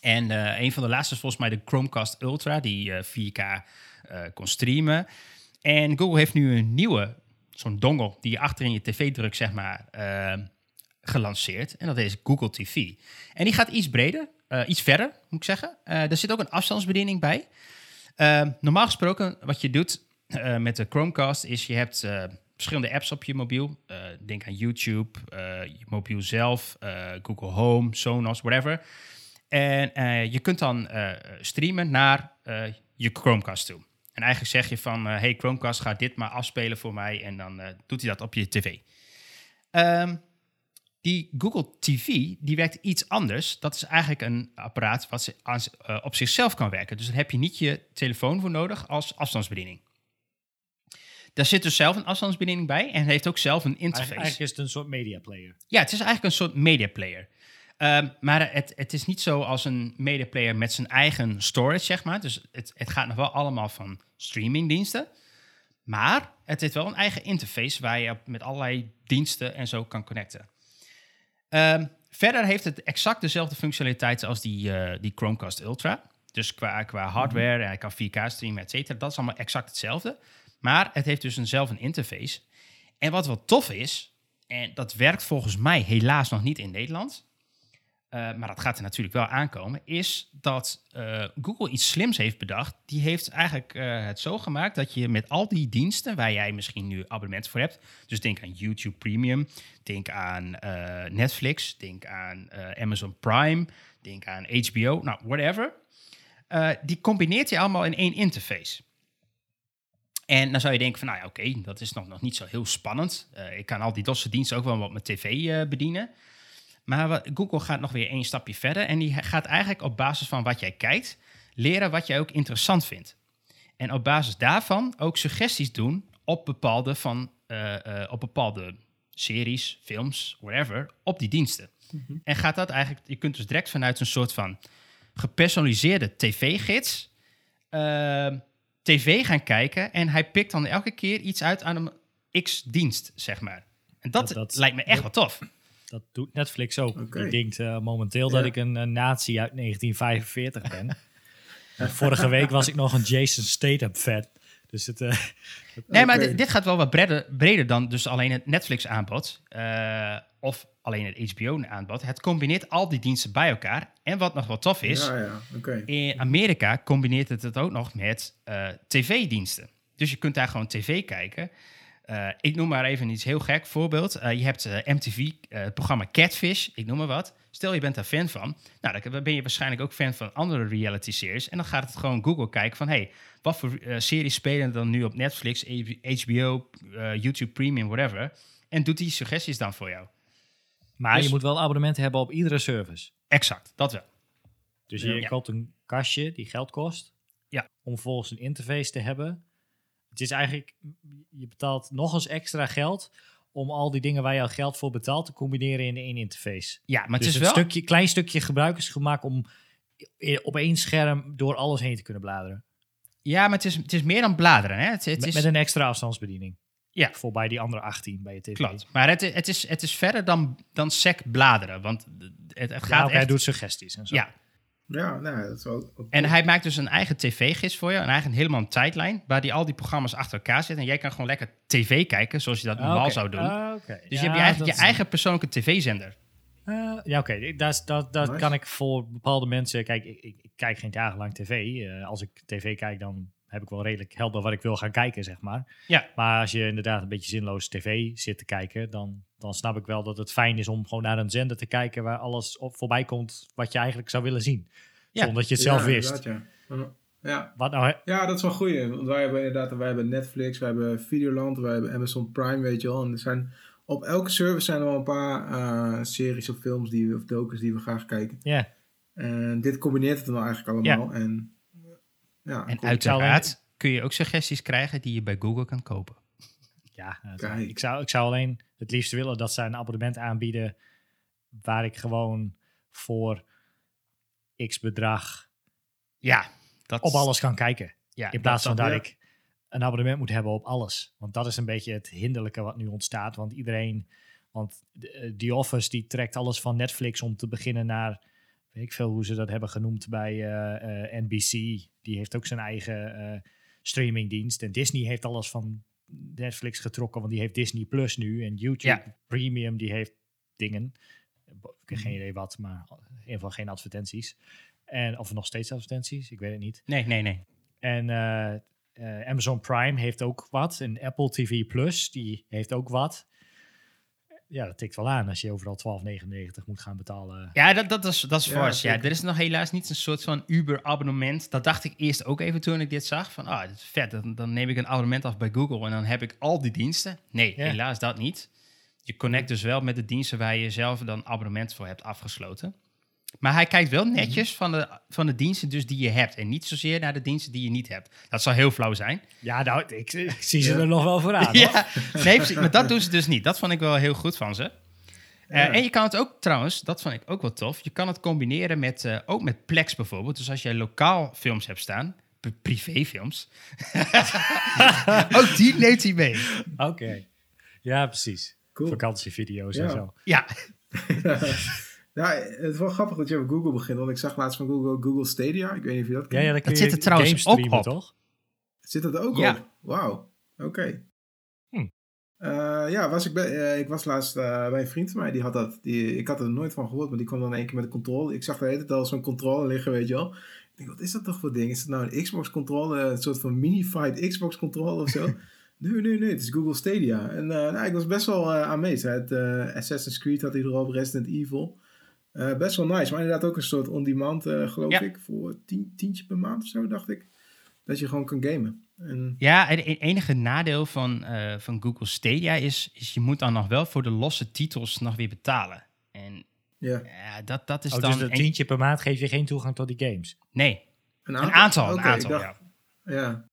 En eh, een van de laatste is volgens mij de Chromecast Ultra, die eh, 4K eh, kon streamen. En Google heeft nu een nieuwe, zo'n dongle die je achter in je tv drukt, zeg maar, eh, gelanceerd. En dat is Google TV. En die gaat iets breder, eh, iets verder, moet ik zeggen. Eh, er zit ook een afstandsbediening bij. Eh, normaal gesproken, wat je doet eh, met de Chromecast, is je hebt eh, verschillende apps op je mobiel. Eh, denk aan YouTube, eh, je mobiel zelf, eh, Google Home, Sonos, whatever. En eh, je kunt dan eh, streamen naar eh, je Chromecast toe. En eigenlijk zeg je van, hey Chromecast, ga dit maar afspelen voor mij. En dan doet hij dat op je tv. Ehm, die Google TV, die werkt iets anders. Dat is eigenlijk een apparaat wat op zichzelf kan werken. Dus daar heb je niet je telefoon voor nodig als afstandsbediening. Daar zit dus zelf een afstandsbediening bij en heeft ook zelf een interface. Eigenlijk is het een soort media player. Ja, het is eigenlijk een soort media player. Ehm, maar het, het is niet zo als een media player met zijn eigen storage, zeg maar. Dus het, het gaat nog wel allemaal van streamingdiensten. Maar het heeft wel een eigen interface waar je met allerlei diensten en zo kan connecten. Ehm, verder heeft het exact dezelfde functionaliteiten als die, eh, die Chromecast Ultra. Dus qua, qua hardware, en hij kan 4K streamen, et cetera. Dat is allemaal exact hetzelfde. Maar het heeft dus eenzelfde interface. En wat wel tof is, en dat werkt volgens mij helaas nog niet in Nederland. Eh, maar dat gaat er natuurlijk wel aankomen. Is dat eh, Google iets slims heeft bedacht. Die heeft eigenlijk eh, het zo gemaakt dat je met al die diensten. waar jij misschien nu abonnement voor hebt. Dus denk aan YouTube Premium. Denk aan Netflix. Denk aan Amazon Prime. Denk aan HBO. Nou, whatever. Die combineert hij allemaal in één interface. En dan zou je denken van, nou ja, oké, dat is nog, nog niet zo heel spannend. Ik kan al die DOS diensten ook wel op mijn tv bedienen. Maar wat, Google gaat nog weer één stapje verder. En die gaat eigenlijk op basis van wat jij kijkt, leren wat jij ook interessant vindt. En op basis daarvan ook suggesties doen op bepaalde, van, uh, op bepaalde series, films, whatever, op die diensten. Mm -hmm. En gaat dat eigenlijk, je kunt dus direct vanuit een soort van gepersonaliseerde tv-gids tv gaan kijken en hij pikt dan elke keer iets uit aan een X-dienst, zeg maar. En dat, dat, dat lijkt me echt wel tof. Dat doet Netflix ook. Okay. Die denkt uh, momenteel ja. dat ik een, een nazi uit 1945 ben. vorige week was ik nog een Jason Statham fan. Dus het, uh, nee, maar dit gaat wel wat breder, breder dan dus alleen het Netflix aanbod. Uh, of alleen het HBO-aanbod. Het combineert al die diensten bij elkaar. En wat nog wel tof is, ja, ja. Okay. in Amerika combineert het het ook nog met uh, tv-diensten. Dus je kunt daar gewoon tv kijken. Uh, ik noem maar even iets heel gek voorbeeld. Uh, je hebt MTV, het programma Catfish, ik noem maar wat. Stel je bent daar fan van. Nou, dan ben je waarschijnlijk ook fan van andere reality series. En dan gaat het gewoon Google kijken van... hey, wat voor series spelen dan nu op Netflix, HBO, YouTube Premium, whatever. En doet die suggesties dan voor jou. Maar dus, je moet wel abonnement hebben op iedere service. Exact, dat wel. Dus je ja. koopt een kastje die geld kost. Ja. Om volgens een interface te hebben. Het is eigenlijk, je betaalt nog eens extra geld om al die dingen waar je al geld voor betaalt te combineren in één interface. Ja, maar dus het is een wel... stukje, klein stukje gebruikersgemak om op één scherm door alles heen te kunnen bladeren. Ja, maar het is, het is meer dan bladeren. Hè? Het, het met, is... met een extra afstandsbediening. Ja. Voorbij die andere 18 bij je tv. Klopt. Maar het, het, is, het is verder dan, dan sec bladeren. Want het, het gaat ja, echt... Hij doet suggesties en zo. Ja. Ja, nou, dat is ook en hij maakt dus een eigen tv-gids voor je. Een eigen helemaal een tijdlijn. Waar die al die programma's achter elkaar zitten. En jij kan gewoon lekker tv kijken. Zoals je dat normaal okay. zou doen. Uh, okay. Dus ja, je hebt je, eigenlijk je eigen persoonlijke tv-zender. Uh, ja, oké. Okay. Dat, dat, dat nice. kan ik voor bepaalde mensen... Kijk, ik, ik, ik kijk geen dagenlang tv. Uh, als ik tv kijk, dan heb ik wel redelijk helder wat ik wil gaan kijken, zeg maar. Ja. Maar als je inderdaad een beetje zinloos tv zit te kijken, dan, dan snap ik wel dat het fijn is om gewoon naar een zender te kijken waar alles op voorbij komt wat je eigenlijk zou willen zien. Ja. Zonder dat je het zelf ja, wist. Ja. Ja. Wat nou, ja, dat is wel goed. Want wij hebben inderdaad, wij hebben Netflix, wij hebben Videoland, wij hebben Amazon Prime, weet je wel. En er zijn op elke service zijn er wel een paar uh, series of films die, of docus die we graag kijken. Ja. En dit combineert het dan eigenlijk allemaal. En ja, en uiteraard kun je ook suggesties krijgen die je bij Google kan kopen. Ja, ik zou, ik zou alleen het liefst willen dat zij een abonnement aanbieden waar ik gewoon voor x bedrag ja, dat op alles kan kijken. Ja, in plaats van dat, ik een abonnement moet hebben op alles. Want dat is een beetje het hinderlijke wat nu ontstaat. Want iedereen, want The Office die trekt alles van Netflix om te beginnen naar weet ik veel hoe ze dat hebben genoemd bij uh, uh, NBC. Die heeft ook zijn eigen uh, streamingdienst. En Disney heeft alles van Netflix getrokken, want die heeft Disney Plus nu. En YouTube ja. Premium, die heeft dingen. Ik heb geen idee wat, maar in ieder geval geen advertenties. En, of nog steeds advertenties, ik weet het niet. Nee, nee, nee. En uh, Amazon Prime heeft ook wat. En Apple TV Plus, die heeft ook wat ja, dat tikt wel aan als je overal 12,99 moet gaan betalen. Ja, dat, dat is, dat is ja, fors. Ja, er is nog helaas niet een soort van Uber-abonnement. Dat dacht ik eerst ook even toen ik dit zag. Van, ah, oh, dit is vet. Dan, dan, neem ik een abonnement af bij Google en dan heb ik al die diensten. Nee, ja. helaas dat niet. Je connect dus wel met de diensten waar je zelf dan abonnement voor hebt afgesloten. Maar hij kijkt wel netjes van de, van de diensten dus die je hebt. En niet zozeer naar de diensten die je niet hebt. Dat zou heel flauw zijn. Ja, nou, ik, ik zie ze ja. er nog wel voor aan. ja, nee, maar dat doen ze dus niet. Dat vond ik wel heel goed van ze. Ja. Uh, en je kan het ook trouwens, dat vond ik ook wel tof. Je kan het combineren met, uh, ook met Plex bijvoorbeeld. Dus als jij lokaal films hebt staan, privéfilms. ook die neemt hij mee. Oké. Okay. Ja, precies. Cool. Vakantievideo's en zo. Ja. Ja, het is wel grappig dat je over Google begint. Want ik zag laatst van Google Google Stadia. Ik weet niet of je dat kent. Ja, ja dat het zit er trouwens ook op. toch? Zit dat ook ja. op? Wauw. Oké. Okay. Hm. Uh, ja, was ik, bij, uh, ik was laatst uh, bij een vriend van mij. Die had dat. Die, ik had er nooit van gehoord. Maar die kwam dan één keer met een controle. Ik zag de hele tijd al zo'n controle liggen, weet je wel. Ik denk, wat is dat toch voor ding? Is het nou een Xbox controle? Een soort van mini-fight Xbox controle of zo? Nee, nee, nee, het is Google Stadia. En nou, ik was best wel aanwezig. Het, Assassin's Creed had hij erop, Resident Evil. Eh, best wel nice, maar inderdaad ook een soort on-demand, eh, geloof Ja. ik, voor tien, tientje per maand of zo, dacht ik. Dat je gewoon kan gamen. En, Ja, het enige nadeel van, eh, van Google Stadia is, is je moet dan nog wel voor de losse titels nog weer betalen. En ja. ja, dat, dat is Oh, dan... dus dat een- tientje per maand geef je geen toegang tot die games. nee, Een een aantal. Oké, een aantal ik dacht- ja. Ja,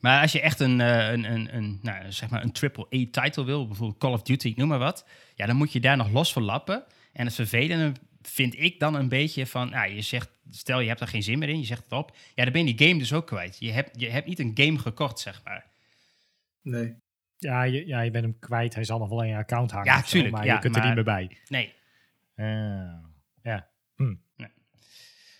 Maar als je echt een, eh, een, een, een, nou, zeg maar een AAA-title wil, bijvoorbeeld Call of Duty, ik noem maar wat, ja, dan moet je daar nog los voor lappen. En het vervelende vind ik dan een beetje van, nou, je zegt, stel je hebt er geen zin meer in, je zegt het op, ja, dan ben je die game dus ook kwijt. Je hebt, je hebt niet een game gekocht, zeg maar. nee. Ja je, ja, je bent hem kwijt. Hij zal nog wel in je account hangen. Ja, zo, tuurlijk, Maar ja, je kunt maar- er niet meer bij. Nee. Ja.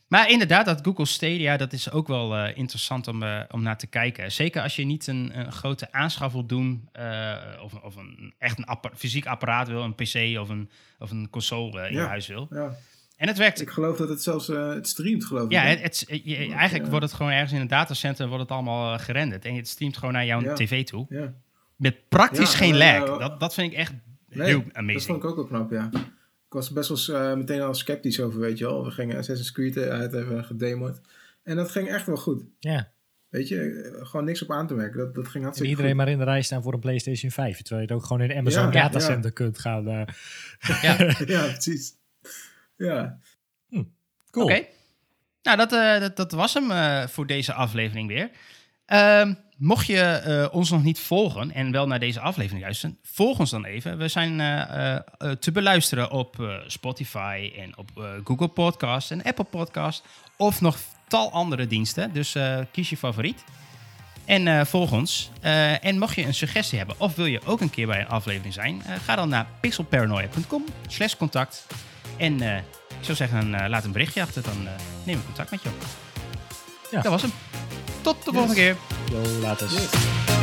Maar inderdaad, dat Google Stadia, dat is ook wel eh, interessant om, eh, om naar te kijken. Zeker als je niet een, een grote aanschaf wilt doen, eh, of, of een, echt een appa- fysiek apparaat wil, een PC of een, of een console in Ja. huis wil. Ja. En het werkt. Ik geloof dat het zelfs het streamt, geloof ik. Ja, het, het- je- eigenlijk Ja. wordt het gewoon ergens in een datacenter wordt het allemaal gerenderd. En het streamt gewoon naar jouw tv toe. ja. Met praktisch geen lag. Dat, dat vind ik echt Nee, heel Dat amazing. vond ik ook wel knap, ja. Ik was best wel eh, meteen al sceptisch over, weet je wel. We gingen Assassin's Creed eh, uit even gedemoed. En dat ging echt wel goed. ja. Weet je, eh, gewoon niks op aan te merken. Dat, dat ging En hartstikke iedereen goed. maar in de rij staan voor een PlayStation 5. Terwijl je het ook gewoon in de Amazon Ja, datacenter kunt gaan. eh. Ja. ja, precies. Ja, cool. Oké. Nou, dat, eh, dat, dat was hem eh, voor deze aflevering weer. Ehm, mocht je eh, ons nog niet volgen en wel naar deze aflevering luisteren, volg ons dan even. We zijn eh, eh, te beluisteren op Spotify en op Google Podcast en Apple Podcast of nog tal andere diensten. Dus kies je favoriet. En eh, volg ons. En mocht je een suggestie hebben of wil je ook een keer bij een aflevering zijn, ga dan naar pixelparanoia.com slash contact. En ik zou zeggen, laat een berichtje achter, dan neem ik contact met je op. Ja. Dat was hem. Tot de Yes. volgende keer. Yo, later. yes.